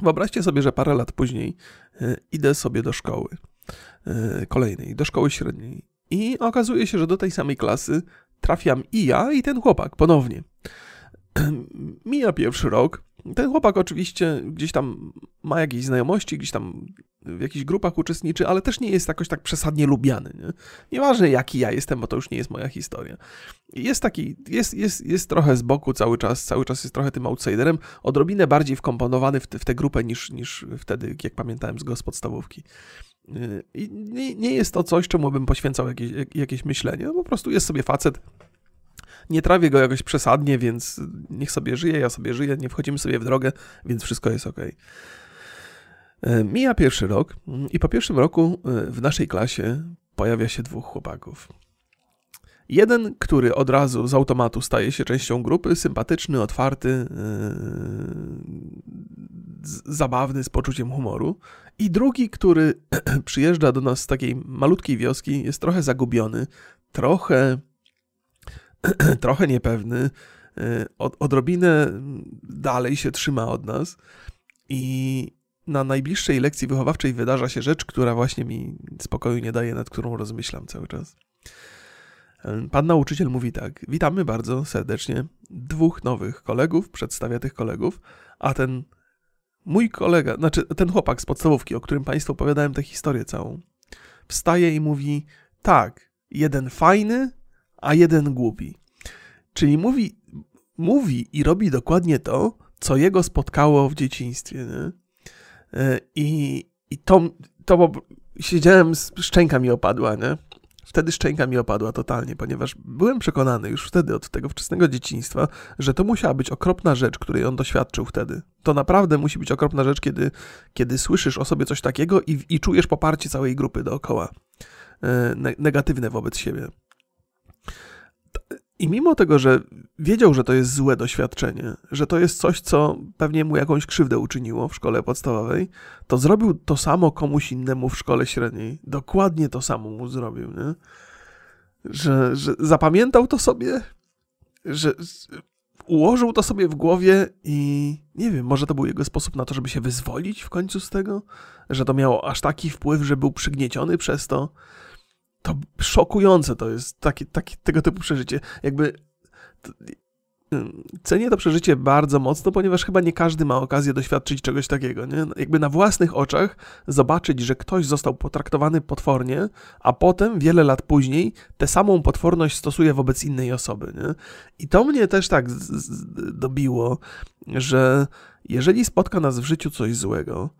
wyobraźcie sobie, że parę lat później yy, idę sobie do szkoły yy, kolejnej, do szkoły średniej. I okazuje się, że do tej samej klasy trafiam i ja, i ten chłopak ponownie. Mija pierwszy rok. Ten chłopak oczywiście gdzieś tam ma jakieś znajomości, gdzieś tam w jakichś grupach uczestniczy, ale też nie jest jakoś tak przesadnie lubiany. Nie? Nieważne jaki ja jestem, bo to już nie jest moja historia. Jest taki, jest, jest, jest trochę z boku cały czas, cały czas jest trochę tym outsiderem, odrobinę bardziej wkomponowany w, te, w tę grupę niż, niż wtedy, jak pamiętałem z go z podstawówki. I nie, nie jest to coś, czemu bym poświęcał jakieś, jakieś myślenie. No, po prostu jest sobie facet. Nie trawię go jakoś przesadnie, więc niech sobie żyje, ja sobie żyję, nie wchodzimy sobie w drogę, więc wszystko jest ok. Mija pierwszy rok i po pierwszym roku e, w naszej klasie pojawia się dwóch chłopaków. Jeden, który od razu z automatu staje się częścią grupy, sympatyczny, otwarty, yy, zabawny, z poczuciem humoru. I drugi, który przyjeżdża do nas z takiej malutkiej wioski, jest trochę zagubiony, trochę, trochę niepewny, yy, od, odrobinę dalej się trzyma od nas. I na najbliższej lekcji wychowawczej wydarza się rzecz, która właśnie mi spokoju nie daje, nad którą rozmyślam cały czas. Pan nauczyciel mówi tak: Witamy bardzo serdecznie dwóch nowych kolegów, przedstawia tych kolegów, a ten mój kolega, znaczy ten chłopak z podstawówki, o którym Państwu opowiadałem tę historię całą, wstaje i mówi: Tak, jeden fajny, a jeden głupi. Czyli mówi, mówi i robi dokładnie to, co jego spotkało w dzieciństwie. Nie? E, I, i to, to siedziałem, szczęka mi opadła, nie? Wtedy szczęka mi opadła totalnie, ponieważ byłem przekonany już wtedy, od tego wczesnego dzieciństwa, że to musiała być okropna rzecz, której on doświadczył wtedy. To naprawdę musi być okropna rzecz, kiedy, kiedy słyszysz o sobie coś takiego i, i czujesz poparcie całej grupy dookoła. E, negatywne wobec siebie. I mimo tego, że wiedział, że to jest złe doświadczenie, że to jest coś, co pewnie mu jakąś krzywdę uczyniło w szkole podstawowej, to zrobił to samo komuś innemu w szkole średniej. Dokładnie to samo mu zrobił, nie? Że, że zapamiętał to sobie, że ułożył to sobie w głowie i nie wiem, może to był jego sposób na to, żeby się wyzwolić w końcu z tego, że to miało aż taki wpływ, że był przygnieciony przez to to szokujące to jest takie, takie, tego typu przeżycie. Jakby to, cenię to przeżycie bardzo mocno, ponieważ chyba nie każdy ma okazję doświadczyć czegoś takiego. Nie? Jakby na własnych oczach zobaczyć, że ktoś został potraktowany potwornie, a potem, wiele lat później, tę samą potworność stosuje wobec innej osoby. Nie? I to mnie też tak z, z, dobiło, że jeżeli spotka nas w życiu coś złego,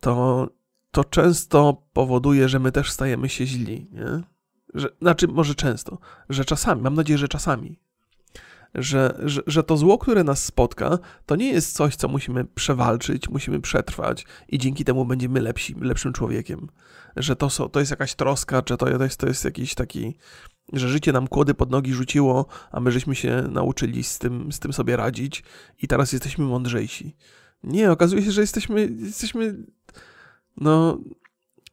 to to często powoduje, że my też stajemy się źli, nie? Że, znaczy, może często, że czasami, mam nadzieję, że czasami, że, że, że to zło, które nas spotka, to nie jest coś, co musimy przewalczyć, musimy przetrwać i dzięki temu będziemy lepsi, lepszym człowiekiem. Że to, to jest jakaś troska, czy to, to, jest, to jest jakiś taki, że życie nam kłody pod nogi rzuciło, a my żeśmy się nauczyli z tym, z tym sobie radzić i teraz jesteśmy mądrzejsi. Nie, okazuje się, że jesteśmy, jesteśmy no,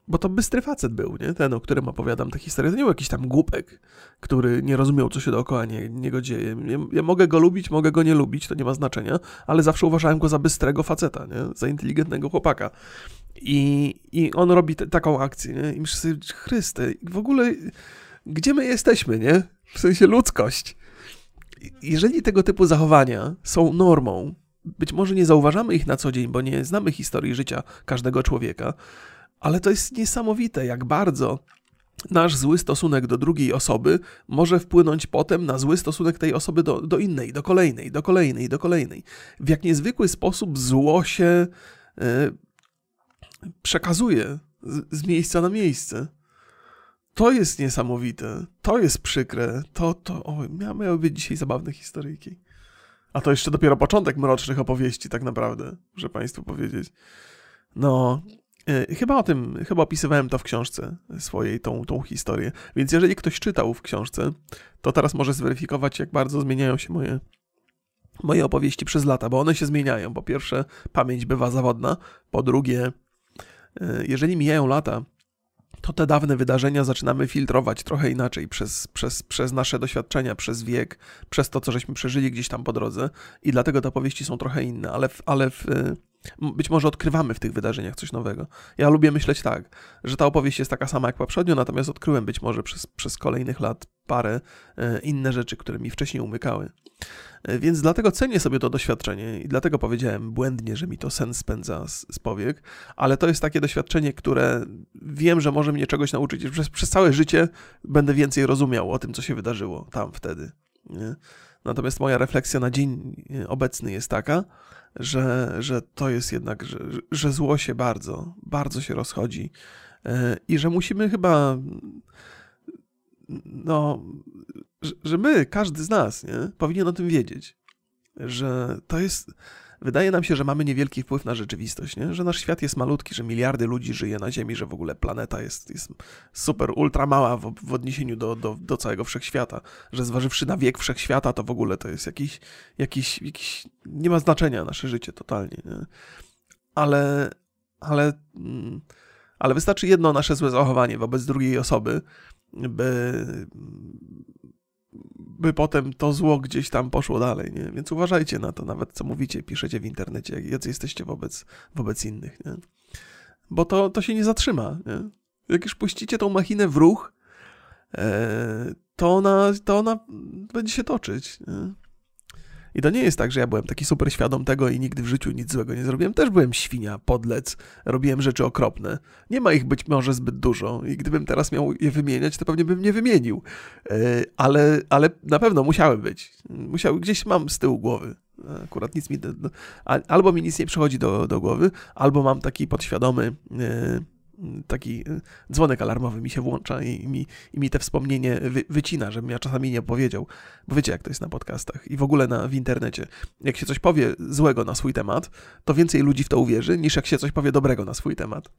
bo to bystry facet był, nie? Ten, o którym opowiadam tę historię. To nie był jakiś tam głupek, który nie rozumiał, co się dookoła nie, niego dzieje. Ja, ja, mogę go lubić, mogę go nie lubić, to nie ma znaczenia, ale zawsze uważałem go za bystrego faceta, nie? Za inteligentnego chłopaka. I, i on robi te, taką akcję, nie? I myślę sobie, Chryste, w ogóle gdzie my jesteśmy, nie? W sensie ludzkość. Jeżeli tego typu zachowania są normą, być może nie zauważamy ich na co dzień, bo nie znamy historii życia każdego człowieka, ale to jest niesamowite, jak bardzo nasz zły stosunek do drugiej osoby może wpłynąć potem na zły stosunek tej osoby do, do innej, do kolejnej, do kolejnej, do kolejnej. W jak niezwykły sposób zło się e, przekazuje z, z miejsca na miejsce. To jest niesamowite, to jest przykre, to, to, o, miały być dzisiaj zabawne historyjki. A to jeszcze dopiero początek mrocznych opowieści, tak naprawdę, muszę Państwu powiedzieć. No, e, chyba o tym, chyba opisywałem to w książce swojej, tą, tą historię. Więc jeżeli ktoś czytał w książce, to teraz może zweryfikować, jak bardzo zmieniają się moje, moje opowieści przez lata, bo one się zmieniają. Po pierwsze, pamięć bywa zawodna. Po drugie, e, jeżeli mijają lata, to te dawne wydarzenia zaczynamy filtrować trochę inaczej przez, przez, przez nasze doświadczenia, przez wiek, przez to, co żeśmy przeżyli gdzieś tam po drodze. I dlatego te opowieści są trochę inne, ale, w, ale w, być może odkrywamy w tych wydarzeniach coś nowego. Ja lubię myśleć tak, że ta opowieść jest taka sama jak poprzednio, natomiast odkryłem być może przez, przez kolejnych lat parę e, inne rzeczy, które mi wcześniej umykały. E, więc dlatego cenię sobie to doświadczenie i dlatego powiedziałem błędnie, że mi to sens spędza z, z powiek, ale to jest takie doświadczenie, które wiem, że może mnie czegoś nauczyć. Przez, przez całe życie będę więcej rozumiał o tym, co się wydarzyło tam wtedy. Nie? Natomiast moja refleksja na dzień obecny jest taka, że, że to jest jednak, że, że zło się bardzo, bardzo się rozchodzi e, i że musimy chyba, no, że my, każdy z nas, nie, powinien o tym wiedzieć, że to jest, wydaje nam się, że mamy niewielki wpływ na rzeczywistość, nie? że nasz świat jest malutki, że miliardy ludzi żyje na Ziemi, że w ogóle planeta jest, jest super, ultra mała w, w odniesieniu do, do, do całego wszechświata, że zważywszy na wiek wszechświata, to w ogóle to jest jakiś, jakiś, jakiś nie ma znaczenia nasze życie totalnie. Nie? Ale, ale, mm, ale wystarczy jedno nasze złe zachowanie wobec drugiej osoby, by by potem to zło gdzieś tam poszło dalej, nie? Więc uważajcie na to, nawet co mówicie, piszecie w internecie, jacy jesteście wobec, wobec innych, nie? Bo to, to się nie zatrzyma, nie? Jak już puścicie tą machinę w ruch, e, to, ona, to ona będzie się toczyć, nie? I to nie jest tak, że ja byłem taki super świadom tego i nigdy w życiu nic złego nie zrobiłem. Też byłem świnia, podlec, robiłem rzeczy okropne. Nie ma ich być może zbyt dużo i gdybym teraz miał je wymieniać, to pewnie bym nie wymienił. E, ale, ale na pewno musiały być. Musiały, gdzieś mam z tyłu głowy. Akurat nic mi, albo mi nic nie przychodzi do, do głowy, albo mam taki podświadomy e, taki y, dzwonek alarmowy mi się włącza i mi, i mi te wspomnienie wy, wycina, żebym ja czasami nie powiedział, bo wiecie jak to jest na podcastach i w ogóle na, w internecie. Jak się coś powie złego na swój temat, to więcej ludzi w to uwierzy, niż jak się coś powie dobrego na swój temat.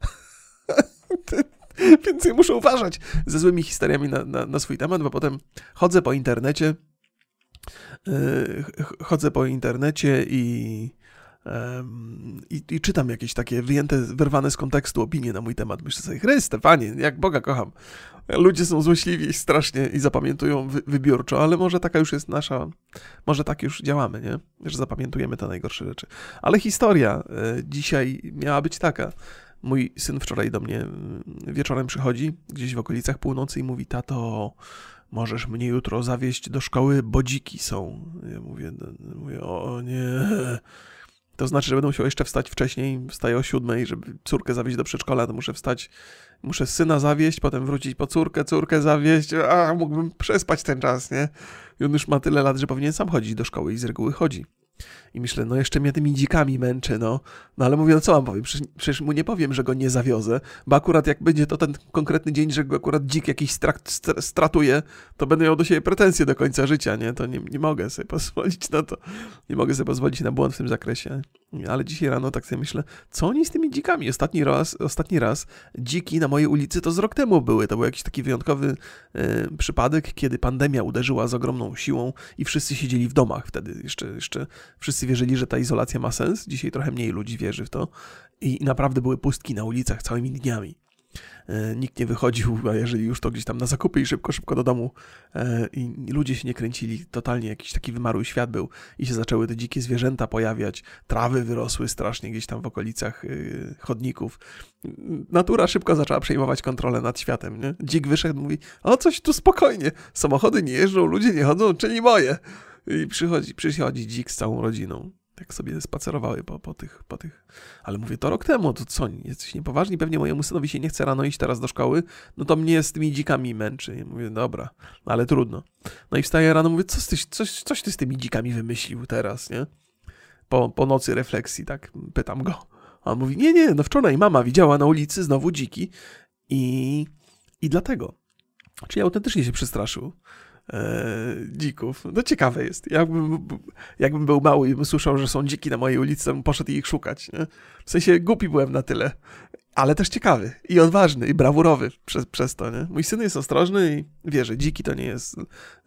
Więc ja muszę uważać ze złymi historiami na, na, na swój temat, bo potem chodzę po internecie, yy, chodzę po internecie i i, I, czytam jakieś takie wyjęte, wyrwane z kontekstu opinie na mój temat. Myślę sobie, Chryste, panie, jak Boga kocham. Ludzie są złośliwi strasznie i zapamiętują wy, wybiórczo, ale może taka już jest nasza, może tak już działamy, nie? Że zapamiętujemy te najgorsze rzeczy. Ale historia e, dzisiaj miała być taka. Mój syn wczoraj do mnie mm, wieczorem przychodzi, gdzieś w okolicach północy i mówi, tato, możesz mnie jutro zawieźć do szkoły, bo dziki są. Ja mówię, no, mówię o nie to znaczy, że będę musiał jeszcze wstać wcześniej, wstaję o siódmej, żeby córkę zawieźć do przedszkola, to muszę wstać, muszę syna zawieźć, potem wrócić po córkę, córkę zawieźć, a mógłbym przespać ten czas, nie? I on już ma tyle lat, że powinien sam chodzić do szkoły i z reguły chodzi. I myślę, no jeszcze mnie tymi dzikami męczy, no. No ale mówię, no co mam powiem? Przecież, przecież, mu nie powiem, że go nie zawiozę, bo akurat jak będzie to ten konkretny dzień, że go akurat dzik jakiś strat, stratuje, to będę miał do siebie pretensje do końca życia, nie? To nie, nie mogę sobie pozwolić na to. Nie mogę sobie pozwolić na błąd w tym zakresie. Ale dzisiaj rano tak sobie myślę, co oni z tymi dzikami? Ostatni raz, ostatni raz dziki na mojej ulicy to z rok temu były. To był jakiś taki wyjątkowy e, przypadek, kiedy pandemia uderzyła z ogromną siłą i wszyscy siedzieli w domach wtedy. Jeszcze, jeszcze wszyscy wierzyli, że ta izolacja ma sens. Dzisiaj trochę mniej ludzi wierzy w to. I naprawdę były pustki na ulicach całymi dniami. E, nikt nie wychodził, a jeżeli już to gdzieś tam na zakupy i szybko, szybko do domu e, i ludzie się nie kręcili, totalnie jakiś taki wymarły świat był i się zaczęły te dzikie zwierzęta pojawiać, trawy wyrosły strasznie gdzieś tam w okolicach e, chodników. Natura szybko zaczęła przejmować kontrolę nad światem, nie? Dzik wyszedł mówi, o coś tu spokojnie, samochody nie jeżdżą, ludzie nie chodzą, czyli moje. I przychodzi, przychodzi dzik z całą rodziną. jak sobie spacerowały po, po, tych, po tych. Ale mówię, to rok temu, to co, jesteś niepoważni? Pewnie mojemu synowi się nie chce rano iść teraz do szkoły, no to mnie z tymi dzikami męczy. I mówię, dobra, ale trudno. No i wstaję rano, mówię, co ty, coś, coś ty z tymi dzikami wymyślił teraz, nie? Po, po nocy refleksji, tak, pytam go. A on mówi, nie, nie, no wczoraj mama widziała na ulicy znowu dziki i, i dlatego. Czyli autentycznie się przestraszył dzików. No ciekawe jest. Jakbym, jakbym był mały i bym słyszał, że są dziki na mojej ulicy, to bym poszedł ich szukać. Nie? W sensie głupi byłem na tyle, ale też ciekawy i odważny i brawurowy przez, przez to. Nie? Mój syn jest ostrożny i wie, że dziki to nie jest,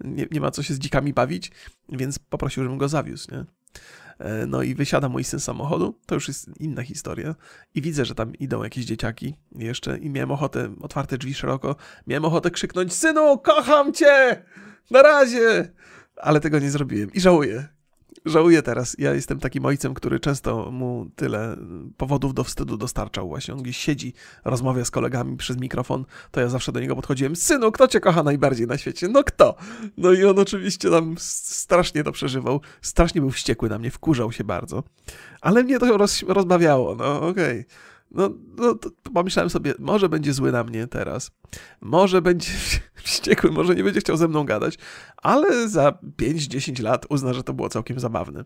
nie, nie ma co się z dzikami bawić, więc poprosił, żebym go zawiózł. Nie? E, no i wysiada mój syn z samochodu, to już jest inna historia. I widzę, że tam idą jakieś dzieciaki jeszcze i miałem ochotę, otwarte drzwi szeroko, miałem ochotę krzyknąć, synu, kocham cię! Na razie! Ale tego nie zrobiłem i żałuję. Żałuję teraz. Ja jestem takim ojcem, który często mu tyle powodów do wstydu dostarczał. Właśnie on gdzieś siedzi, rozmawia z kolegami przez mikrofon, to ja zawsze do niego podchodziłem. Synu, kto cię kocha najbardziej na świecie? No kto? No i on oczywiście tam strasznie to przeżywał. Strasznie był wściekły na mnie, wkurzał się bardzo. Ale mnie to roz, rozbawiało. No okej. Okay. No, no to pomyślałem sobie, może będzie zły na mnie teraz, może będzie wściekły, może nie będzie chciał ze mną gadać, ale za 5-10 lat uzna, że to było całkiem zabawne.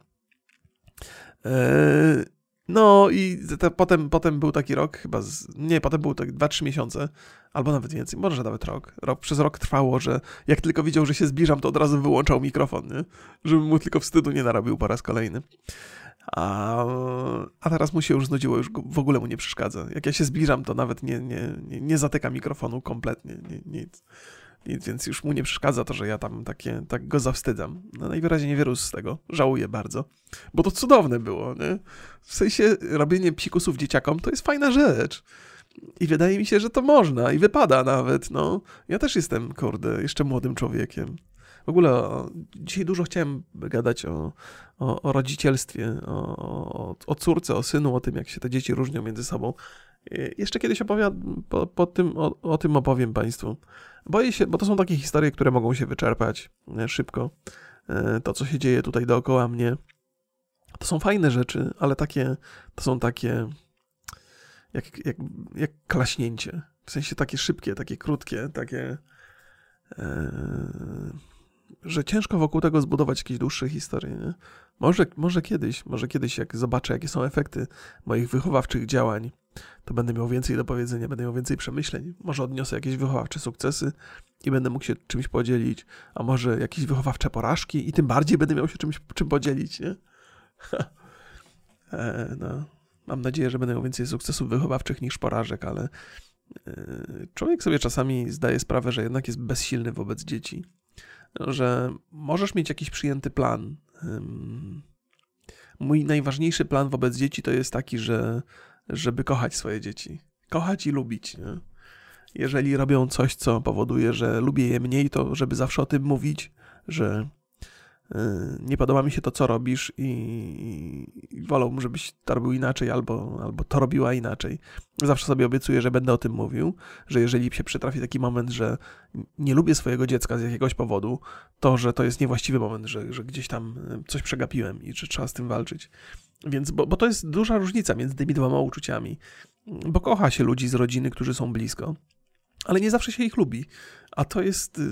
Eee, no i te, potem, potem był taki rok, chyba, z, nie, potem był tak 2-3 miesiące, albo nawet więcej, może nawet rok. rok. Przez rok trwało, że jak tylko widział, że się zbliżam, to od razu wyłączał mikrofon, nie? żeby mu tylko wstydu nie narobił po raz kolejny. A, a teraz mu się już znudziło, już w ogóle mu nie przeszkadza. Jak ja się zbliżam, to nawet nie, nie, nie, nie zatyka mikrofonu kompletnie, nie, nic. nic. Więc już mu nie przeszkadza to, że ja tam takie, tak go zawstydzam. No najwyraźniej nie wyrósł z tego. Żałuję bardzo. Bo to cudowne było, nie? W sensie robienie psikusów dzieciakom to jest fajna rzecz. I wydaje mi się, że to można i wypada nawet, no. Ja też jestem, kurde, jeszcze młodym człowiekiem. W ogóle o, dzisiaj dużo chciałem gadać o, o, o rodzicielstwie, o, o, córce, o synu, o tym, jak się te dzieci różnią między sobą. Jeszcze kiedyś opowiadam, po, po tym, o, tym opowiem Państwu. Boję się, bo to są takie historie, które mogą się wyczerpać e, szybko. E, to, co się dzieje tutaj dookoła mnie, to są fajne rzeczy, ale takie, to są takie jak, jak, jak klaśnięcie. W sensie takie szybkie, takie krótkie, takie... E, że ciężko wokół tego zbudować jakieś dłuższe historie. Nie? Może, może kiedyś, może kiedyś, jak zobaczę, jakie są efekty moich wychowawczych działań, to będę miał więcej do powiedzenia, będę miał więcej przemyśleń. Może odniosę jakieś wychowawcze sukcesy i będę mógł się czymś podzielić, a może jakieś wychowawcze porażki i tym bardziej będę miał się czymś czym podzielić, nie? e, no. Mam nadzieję, że będę miał więcej sukcesów wychowawczych niż porażek, ale e, człowiek sobie czasami zdaje sprawę, że jednak jest bezsilny wobec dzieci że możesz mieć jakiś przyjęty plan. Mój najważniejszy plan wobec dzieci to jest taki, że żeby kochać swoje dzieci. Kochać i lubić. Nie? Jeżeli robią coś, co powoduje, że lubię je mniej, to żeby zawsze o tym mówić, że nie podoba mi się to, co robisz i, i wolałbym, żebyś to robił inaczej albo, albo to robiła inaczej. Zawsze sobie obiecuję, że będę o tym mówił, że jeżeli się przytrafi taki moment, że nie lubię swojego dziecka z jakiegoś powodu, to, że to jest niewłaściwy moment, że, że gdzieś tam y, coś przegapiłem i że trzeba z tym walczyć. Więc, bo, bo to jest duża różnica między tymi dwoma uczuciami. Bo kocha się ludzi z rodziny, którzy są blisko ale nie zawsze się ich lubi. A to jest y,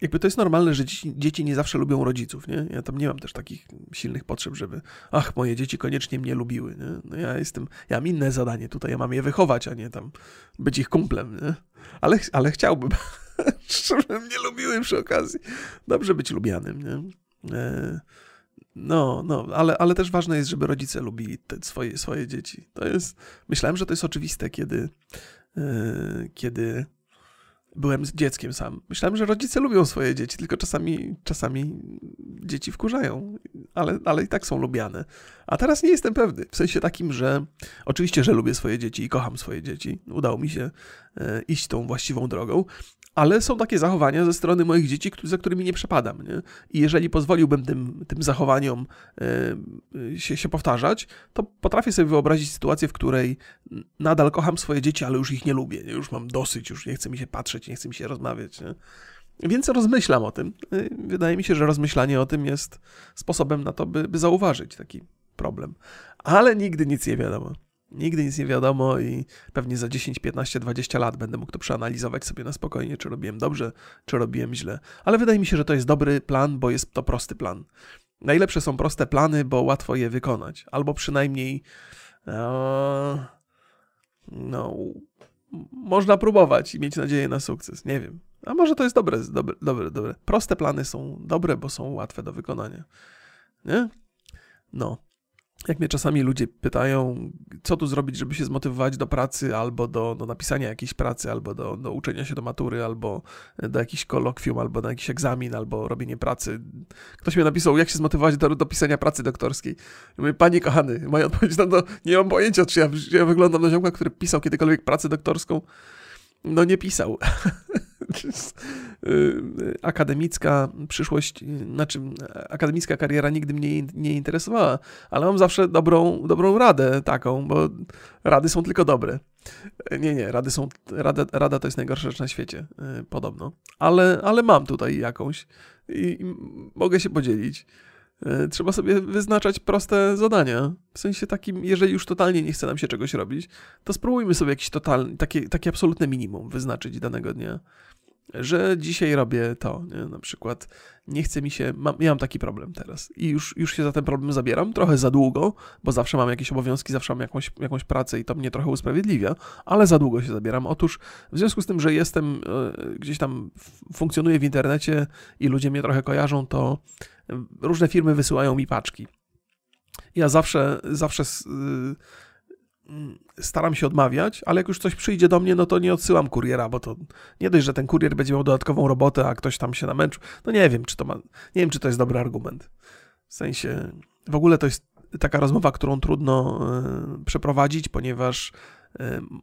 jakby to jest normalne, że dzieci, dzieci, nie zawsze lubią rodziców, nie? Ja tam nie mam też takich silnych potrzeb, żeby ach, moje dzieci koniecznie mnie lubiły, nie? No ja jestem, ja mam inne zadanie tutaj, ja mam je wychować, a nie tam być ich kumplem, nie? Ale, ale chciałbym, żeby mnie lubiły przy okazji. Dobrze być lubianym, nie? E, no, no, ale, ale też ważne jest, żeby rodzice lubili te swoje, swoje dzieci. To jest, myślałem, że to jest oczywiste, kiedy, e, kiedy byłem z dzieckiem sam. Myślałem, że rodzice lubią swoje dzieci, tylko czasami, czasami dzieci wkurzają, ale, ale i tak są lubiane. A teraz nie jestem pewny. W sensie takim, że oczywiście, że lubię swoje dzieci i kocham swoje dzieci. Udało mi się e, iść tą właściwą drogą, ale są takie zachowania ze strony moich dzieci, za którymi nie przepadam. Nie? I jeżeli pozwoliłbym tym, tym zachowaniom e, się, się powtarzać, to potrafię sobie wyobrazić sytuację, w której nadal kocham swoje dzieci, ale już ich nie lubię. Już mam dosyć, już nie chce mi się patrzeć, nie chce mi się rozmawiać. Nie? Więc rozmyślam o tym. Y, wydaje mi się, że rozmyślanie o tym jest sposobem na to, by, by zauważyć taki problem. Ale nigdy nic nie wiadomo. Nigdy nic nie wiadomo i pewnie za 10, 15, 20 lat będę mógł to przeanalizować sobie na spokojnie, czy robiłem dobrze, czy robiłem źle. Ale wydaje mi się, że to jest dobry plan, bo jest to prosty plan. Najlepsze są proste plany, bo łatwo je wykonać, albo przynajmniej e, no, można próbować i mieć nadzieję na sukces. Nie wiem. A może to jest dobre, dobre, dobre, dobre. Proste plany są dobre, bo są łatwe do wykonania. Nie? No jak mnie czasami ludzie pytają, co tu zrobić, żeby się zmotywować do pracy, albo do, do napisania jakiejś pracy, albo do, do uczenia się do matury, albo do jakichś kolokwium, albo na jakiś egzamin, albo robienie pracy. Ktoś mi napisał, jak się zmotywować do, do pisania pracy doktorskiej. I mówię, panie kochany, moja odpowiedź na to, nie mam pojęcia, czy ja, ja wyglądam na ziomka, który pisał kiedykolwiek pracę doktorską. No nie pisał. Y, akademicka przyszłość, znaczy akademicka kariera nigdy mnie nie interesowała, ale mam zawsze dobrą, dobrą radę taką, bo rady są tylko dobre. Nie, nie, rady są, rada, rada to jest najgorsza rzecz na świecie, y, podobno. Ale, ale mam tutaj jakąś i, i mogę się podzielić. Y, trzeba sobie wyznaczać proste zadania. W sensie takim, jeżeli już totalnie nie chce nam się czegoś robić, to spróbujmy sobie jakieś totalne, takie, takie absolutne minimum wyznaczyć danego dnia że dzisiaj robię to, nie? na przykład nie chce mi się, mam, ja mam taki problem teraz i już, już się za ten problem zabieram, trochę za długo, bo zawsze mam jakieś obowiązki, zawsze mam jakąś, jakąś pracę i to mnie trochę usprawiedliwia, ale za długo się zabieram. Otóż w związku z tym, że jestem, e, gdzieś tam funkcjonuję w internecie i ludzie mnie trochę kojarzą, to różne firmy wysyłają mi paczki. Ja zawsze, zawsze Mm, staram się odmawiać, ale jak już coś przyjdzie do mnie, no to nie odsyłam kuriera, bo to nie dość, że ten kurier będzie miał dodatkową robotę, a ktoś tam się namęczył. No nie wiem, czy to ma, nie wiem, czy to jest dobry argument. W sensie, w ogóle to jest taka rozmowa, którą trudno y, przeprowadzić, ponieważ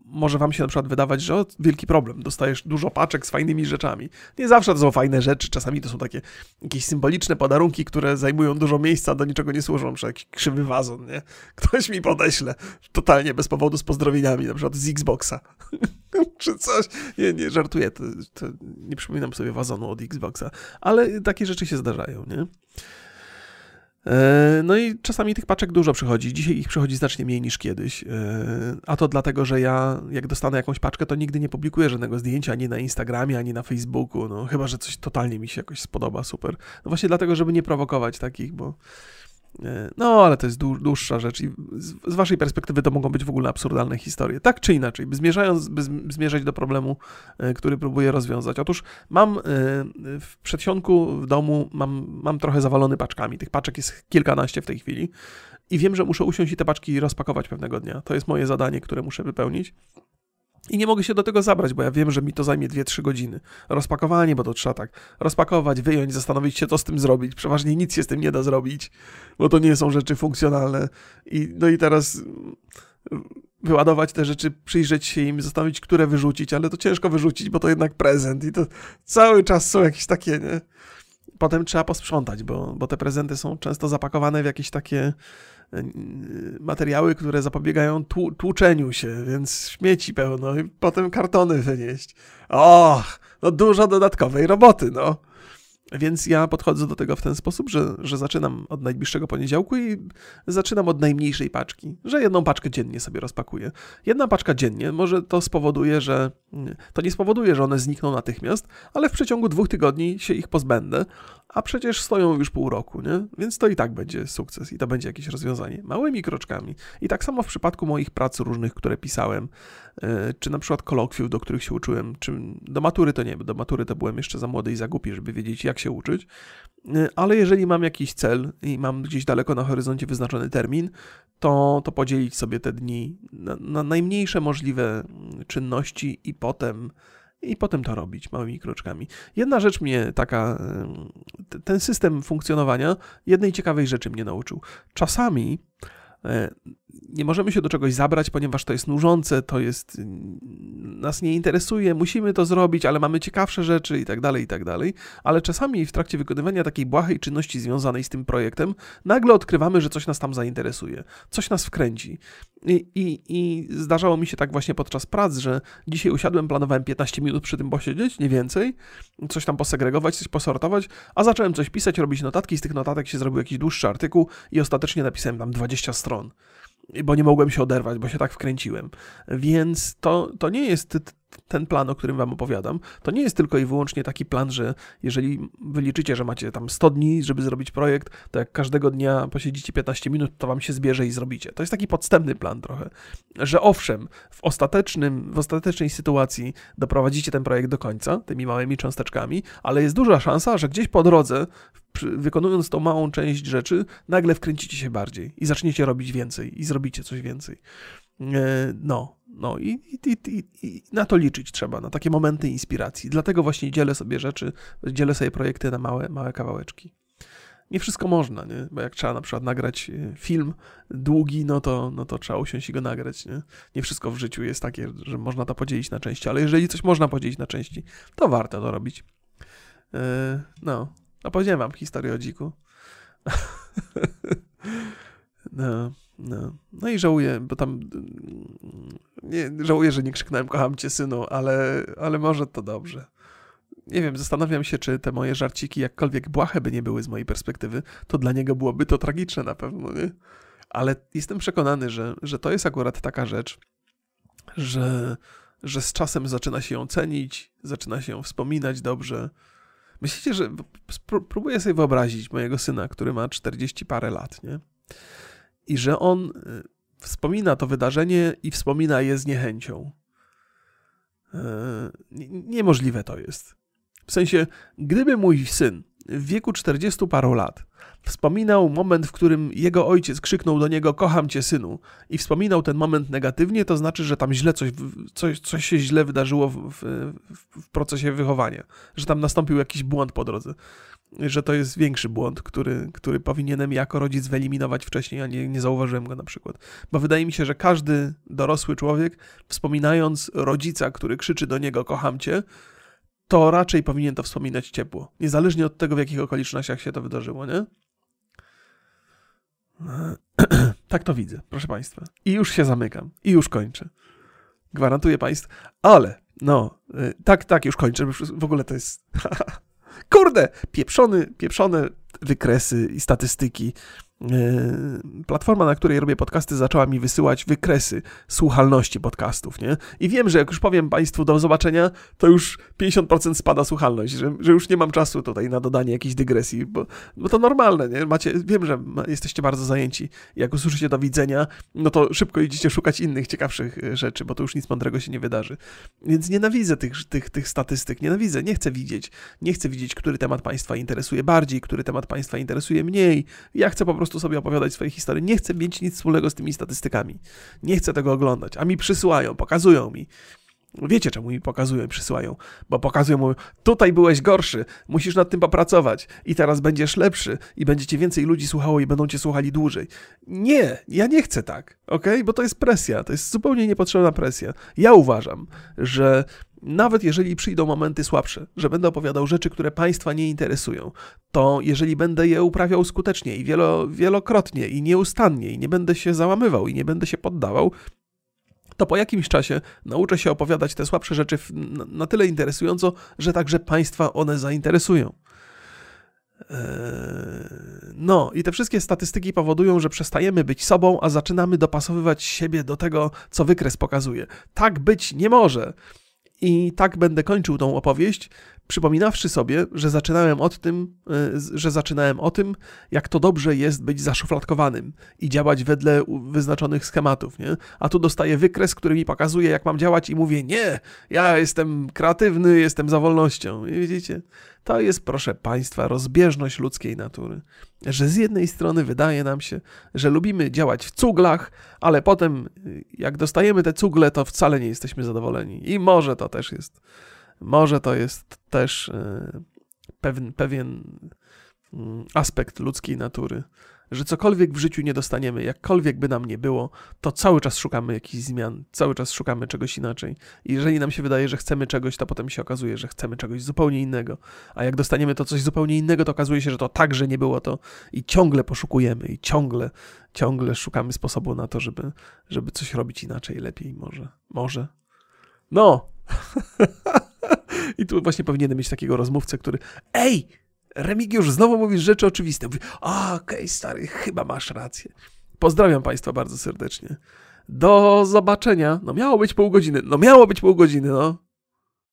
może wam się na przykład wydawać, że o, wielki problem, dostajesz dużo paczek z fajnymi rzeczami. Nie zawsze to są fajne rzeczy, czasami to są takie jakieś symboliczne podarunki, które zajmują dużo miejsca, do niczego nie służą, na jakiś krzywy wazon, nie? Ktoś mi podeśle totalnie bez powodu z pozdrowieniami, na przykład z Xboxa. Czy coś. Nie, nie, żartuję, to, to nie przypominam sobie wazonu od Xboxa, ale takie rzeczy się zdarzają, nie? E, no i czasami tych paczek dużo przychodzi. Dzisiaj ich przychodzi znacznie mniej niż kiedyś. E, a to dlatego, że ja jak dostanę jakąś paczkę, to nigdy nie publikuję żadnego zdjęcia ani na Instagramie, ani na Facebooku. No chyba, że coś totalnie mi się jakoś spodoba, super. No właśnie dlatego, żeby nie prowokować takich, bo no, ale to jest dłuższa rzecz i z waszej perspektywy to mogą być w ogóle absurdalne historie. Tak czy inaczej, by, zmierzając, by zmierzać do problemu, e, który próbuję rozwiązać. Otóż mam e, w przedsionku w domu, mam, mam trochę zawalony paczkami. Tych paczek jest kilkanaście w tej chwili i wiem, że muszę usiąść i te paczki rozpakować pewnego dnia. To jest moje zadanie, które muszę wypełnić. I nie mogę się do tego zabrać, bo ja wiem, że mi to zajmie 2-3 godziny. Rozpakowanie, bo to trzeba tak rozpakować, wyjąć, zastanowić się, co z tym zrobić. Przeważnie nic się z tym nie da zrobić, bo to nie są rzeczy funkcjonalne. I, no i teraz mm, wyładować te rzeczy, przyjrzeć się im, zastanowić, które wyrzucić, ale to ciężko wyrzucić, bo to jednak prezent i to cały czas są jakieś takie, nie? Potem trzeba posprzątać, bo, bo te prezenty są często zapakowane w jakieś takie materiały, które zapobiegają tłuczeniu się, więc śmieci pełno i potem kartony wynieść. Och, no dużo dodatkowej roboty, no. Więc ja podchodzę do tego w ten sposób, że, że zaczynam od najbliższego poniedziałku i zaczynam od najmniejszej paczki, że jedną paczkę dziennie sobie rozpakuję. Jedna paczka dziennie, może to spowoduje, że to nie spowoduje, że one znikną natychmiast, ale w przeciągu dwóch tygodni się ich pozbędę, a przecież stoją już pół roku, nie? Więc to i tak będzie sukces i to będzie jakieś rozwiązanie. Małymi kroczkami. I tak samo w przypadku moich prac różnych, które pisałem, e, czy na przykład kolokwiów, do których się uczyłem, czy do matury to nie, do matury to byłem jeszcze za młody i za głupi, żeby wiedzieć jak się uczyć, e, ale jeżeli mam jakiś cel i mam gdzieś daleko na horyzoncie wyznaczony termin, to, to podzielić sobie te dni na, na najmniejsze możliwe czynności i potem i potem to robić małymi kroczkami. Jedna rzecz mnie taka, ten system funkcjonowania jednej ciekawej rzeczy mnie nauczył. Czasami e, nie możemy się do czegoś zabrać, ponieważ to jest nużące, to jest nas nie interesuje, musimy to zrobić, ale mamy ciekawsze rzeczy i tak dalej, i tak dalej. Ale czasami w trakcie wykonywania takiej błahej czynności związanej z tym projektem, nagle odkrywamy, że coś nas tam zainteresuje, coś nas wkręci. I, i, I zdarzało mi się tak właśnie podczas prac, że dzisiaj usiadłem, planowałem 15 minut przy tym posiedzieć, nie więcej, coś tam posegregować, coś posortować, a zacząłem coś pisać, robić notatki, z tych notatek się zrobił jakiś dłuższy artykuł i ostatecznie napisałem tam 20 stron bo nie mogłem się oderwać, bo się tak wkręciłem. Więc to, to nie jest ten plan, o którym wam opowiadam, to nie jest tylko i wyłącznie taki plan, że jeżeli wyliczycie, że macie tam 100 dni, żeby zrobić projekt, to jak każdego dnia posiedzicie 15 minut, to wam się zbierze i zrobicie. To jest taki podstępny plan trochę, że owszem, w ostatecznym, w ostatecznej sytuacji doprowadzicie ten projekt do końca, tymi małymi cząsteczkami, ale jest duża szansa, że gdzieś po drodze, wykonując tą małą część rzeczy, nagle wkręcicie się bardziej i zaczniecie robić więcej i zrobicie coś więcej. E, no, no i, i, i, i, na to liczyć trzeba, na takie momenty inspiracji. Dlatego właśnie dzielę sobie rzeczy, dzielę sobie projekty na małe, małe kawałeczki. Nie wszystko można, nie? Bo jak trzeba na przykład nagrać e, film długi, no to, no to trzeba usiąść i go nagrać, nie? Nie wszystko w życiu jest takie, że można to podzielić na części, ale jeżeli coś można podzielić na części, to warto to robić. Yy, no, opowiedziałem wam historię o dziku. no. No. no i żałuję, bo tam nie, żałuję, że nie krzyknąłem kocham cię synu, ale, ale może to dobrze. Nie wiem, zastanawiam się, czy te moje żarciki jakkolwiek błahe by nie były z mojej perspektywy, to dla niego byłoby to tragiczne na pewno, nie? Ale jestem przekonany, że, że to jest akurat taka rzecz, że, że z czasem zaczyna się ją cenić, zaczyna się ją wspominać dobrze. Myślicie, że próbuję sobie wyobrazić mojego syna, który ma 40 parę lat, nie? i że on y, wspomina to wydarzenie i wspomina je z niechęcią. E, niemożliwe to jest. W sensie, gdyby mój syn w wieku 40 paru lat wspominał moment, w którym jego ojciec krzyknął do niego: Kocham cię, synu, i wspominał ten moment negatywnie, to znaczy, że tam źle coś, coś, coś się źle wydarzyło w, w, w procesie wychowania, że tam nastąpił jakiś błąd po drodze że to jest większy błąd, który, który powinienem jako rodzic wyeliminować wcześniej, a nie, nie zauważyłem go na przykład. Bo wydaje mi się, że każdy dorosły człowiek, wspominając rodzica, który krzyczy do niego kocham cię, to raczej powinien to wspominać ciepło. Niezależnie od tego, w jakich okolicznościach się to wydarzyło, nie? tak to widzę, proszę Państwa. I już się zamykam. I już kończę. Gwarantuję Państwu. Ale, no, y, tak, tak, już kończę. W ogóle to jest... Kurde, pieprzony, pieprzone wykresy i statystyki platforma, na której robię podcasty, zaczęła mi wysyłać wykresy słuchalności podcastów, nie? I wiem, że jak już powiem Państwu do zobaczenia, to już 50% spada słuchalność, że, że już nie mam czasu tutaj na dodanie jakiejś dygresji, bo, bo to normalne, nie? Macie, wiem, że jesteście bardzo zajęci. Jak usłyszycie do widzenia, no to szybko idziecie szukać innych, ciekawszych e, rzeczy, bo to już nic mądrego się nie wydarzy. Więc nienawidzę tych, tych, tych statystyk, nienawidzę, nie chcę widzieć. Nie chcę widzieć, który temat Państwa interesuje bardziej, który temat Państwa interesuje mniej. Ja chcę po prostu prostu sobie opowiadać swoje historie. Nie chcę mieć nic wspólnego z tymi statystykami. Nie chcę tego oglądać. A mi przysyłają, pokazują mi. Wiecie, czemu mi pokazują i przysyłają? Bo pokazują, mówią, tutaj byłeś gorszy, musisz nad tym popracować i teraz będziesz lepszy i będziecie więcej ludzi słuchało i będą cię słuchali dłużej. Nie, ja nie chcę tak, ok? Bo to jest presja, to jest zupełnie niepotrzebna presja. Ja uważam, że nawet jeżeli przyjdą momenty słabsze, że będę opowiadał rzeczy, które Państwa nie interesują, to jeżeli będę je uprawiał skutecznie i wielo, wielokrotnie i nieustannie i nie będę się załamywał i nie będę się poddawał, to po jakimś czasie nauczę się opowiadać te słabsze rzeczy na tyle interesująco, że także Państwa one zainteresują. Eee, no, i te wszystkie statystyki powodują, że przestajemy być sobą, a zaczynamy dopasowywać siebie do tego, co wykres pokazuje. Tak być nie może. I tak będę kończył tą opowieść, przypominawszy sobie, że zaczynałem od tym, e, że zaczynałem o tym, jak to dobrze jest być zaszufladkowanym i działać wedle wyznaczonych schematów, nie? A tu dostaję wykres, który mi pokazuje, jak mam działać i mówię, nie, ja jestem kreatywny, jestem za wolnością. I widzicie? To jest, proszę Państwa, rozbieżność ludzkiej natury. Że z jednej strony wydaje nam się, że lubimy działać w cuglach, ale potem, jak dostajemy te cugle, to wcale nie jesteśmy zadowoleni. I może to też jest, może to jest też e, pewien, pewien mm, aspekt ludzkiej natury, że cokolwiek w życiu nie dostaniemy, jakkolwiek by nam nie było, to cały czas szukamy jakichś zmian, cały czas szukamy czegoś inaczej. I jeżeli nam się wydaje, że chcemy czegoś, to potem się okazuje, że chcemy czegoś zupełnie innego. A jak dostaniemy to coś zupełnie innego, to okazuje się, że to także nie było to i ciągle poszukujemy i ciągle, ciągle szukamy sposobu na to, żeby, żeby coś robić inaczej, lepiej, może, może. No! I tu właśnie powinienem mieć takiego rozmówcę, który ej, Remigiusz, znowu mówisz rzeczy oczywiste. Mówi, okej, okay, stary, chyba masz rację. Pozdrawiam Państwa bardzo serdecznie. Do zobaczenia. No miało być pół godziny. No miało być pół godziny, no.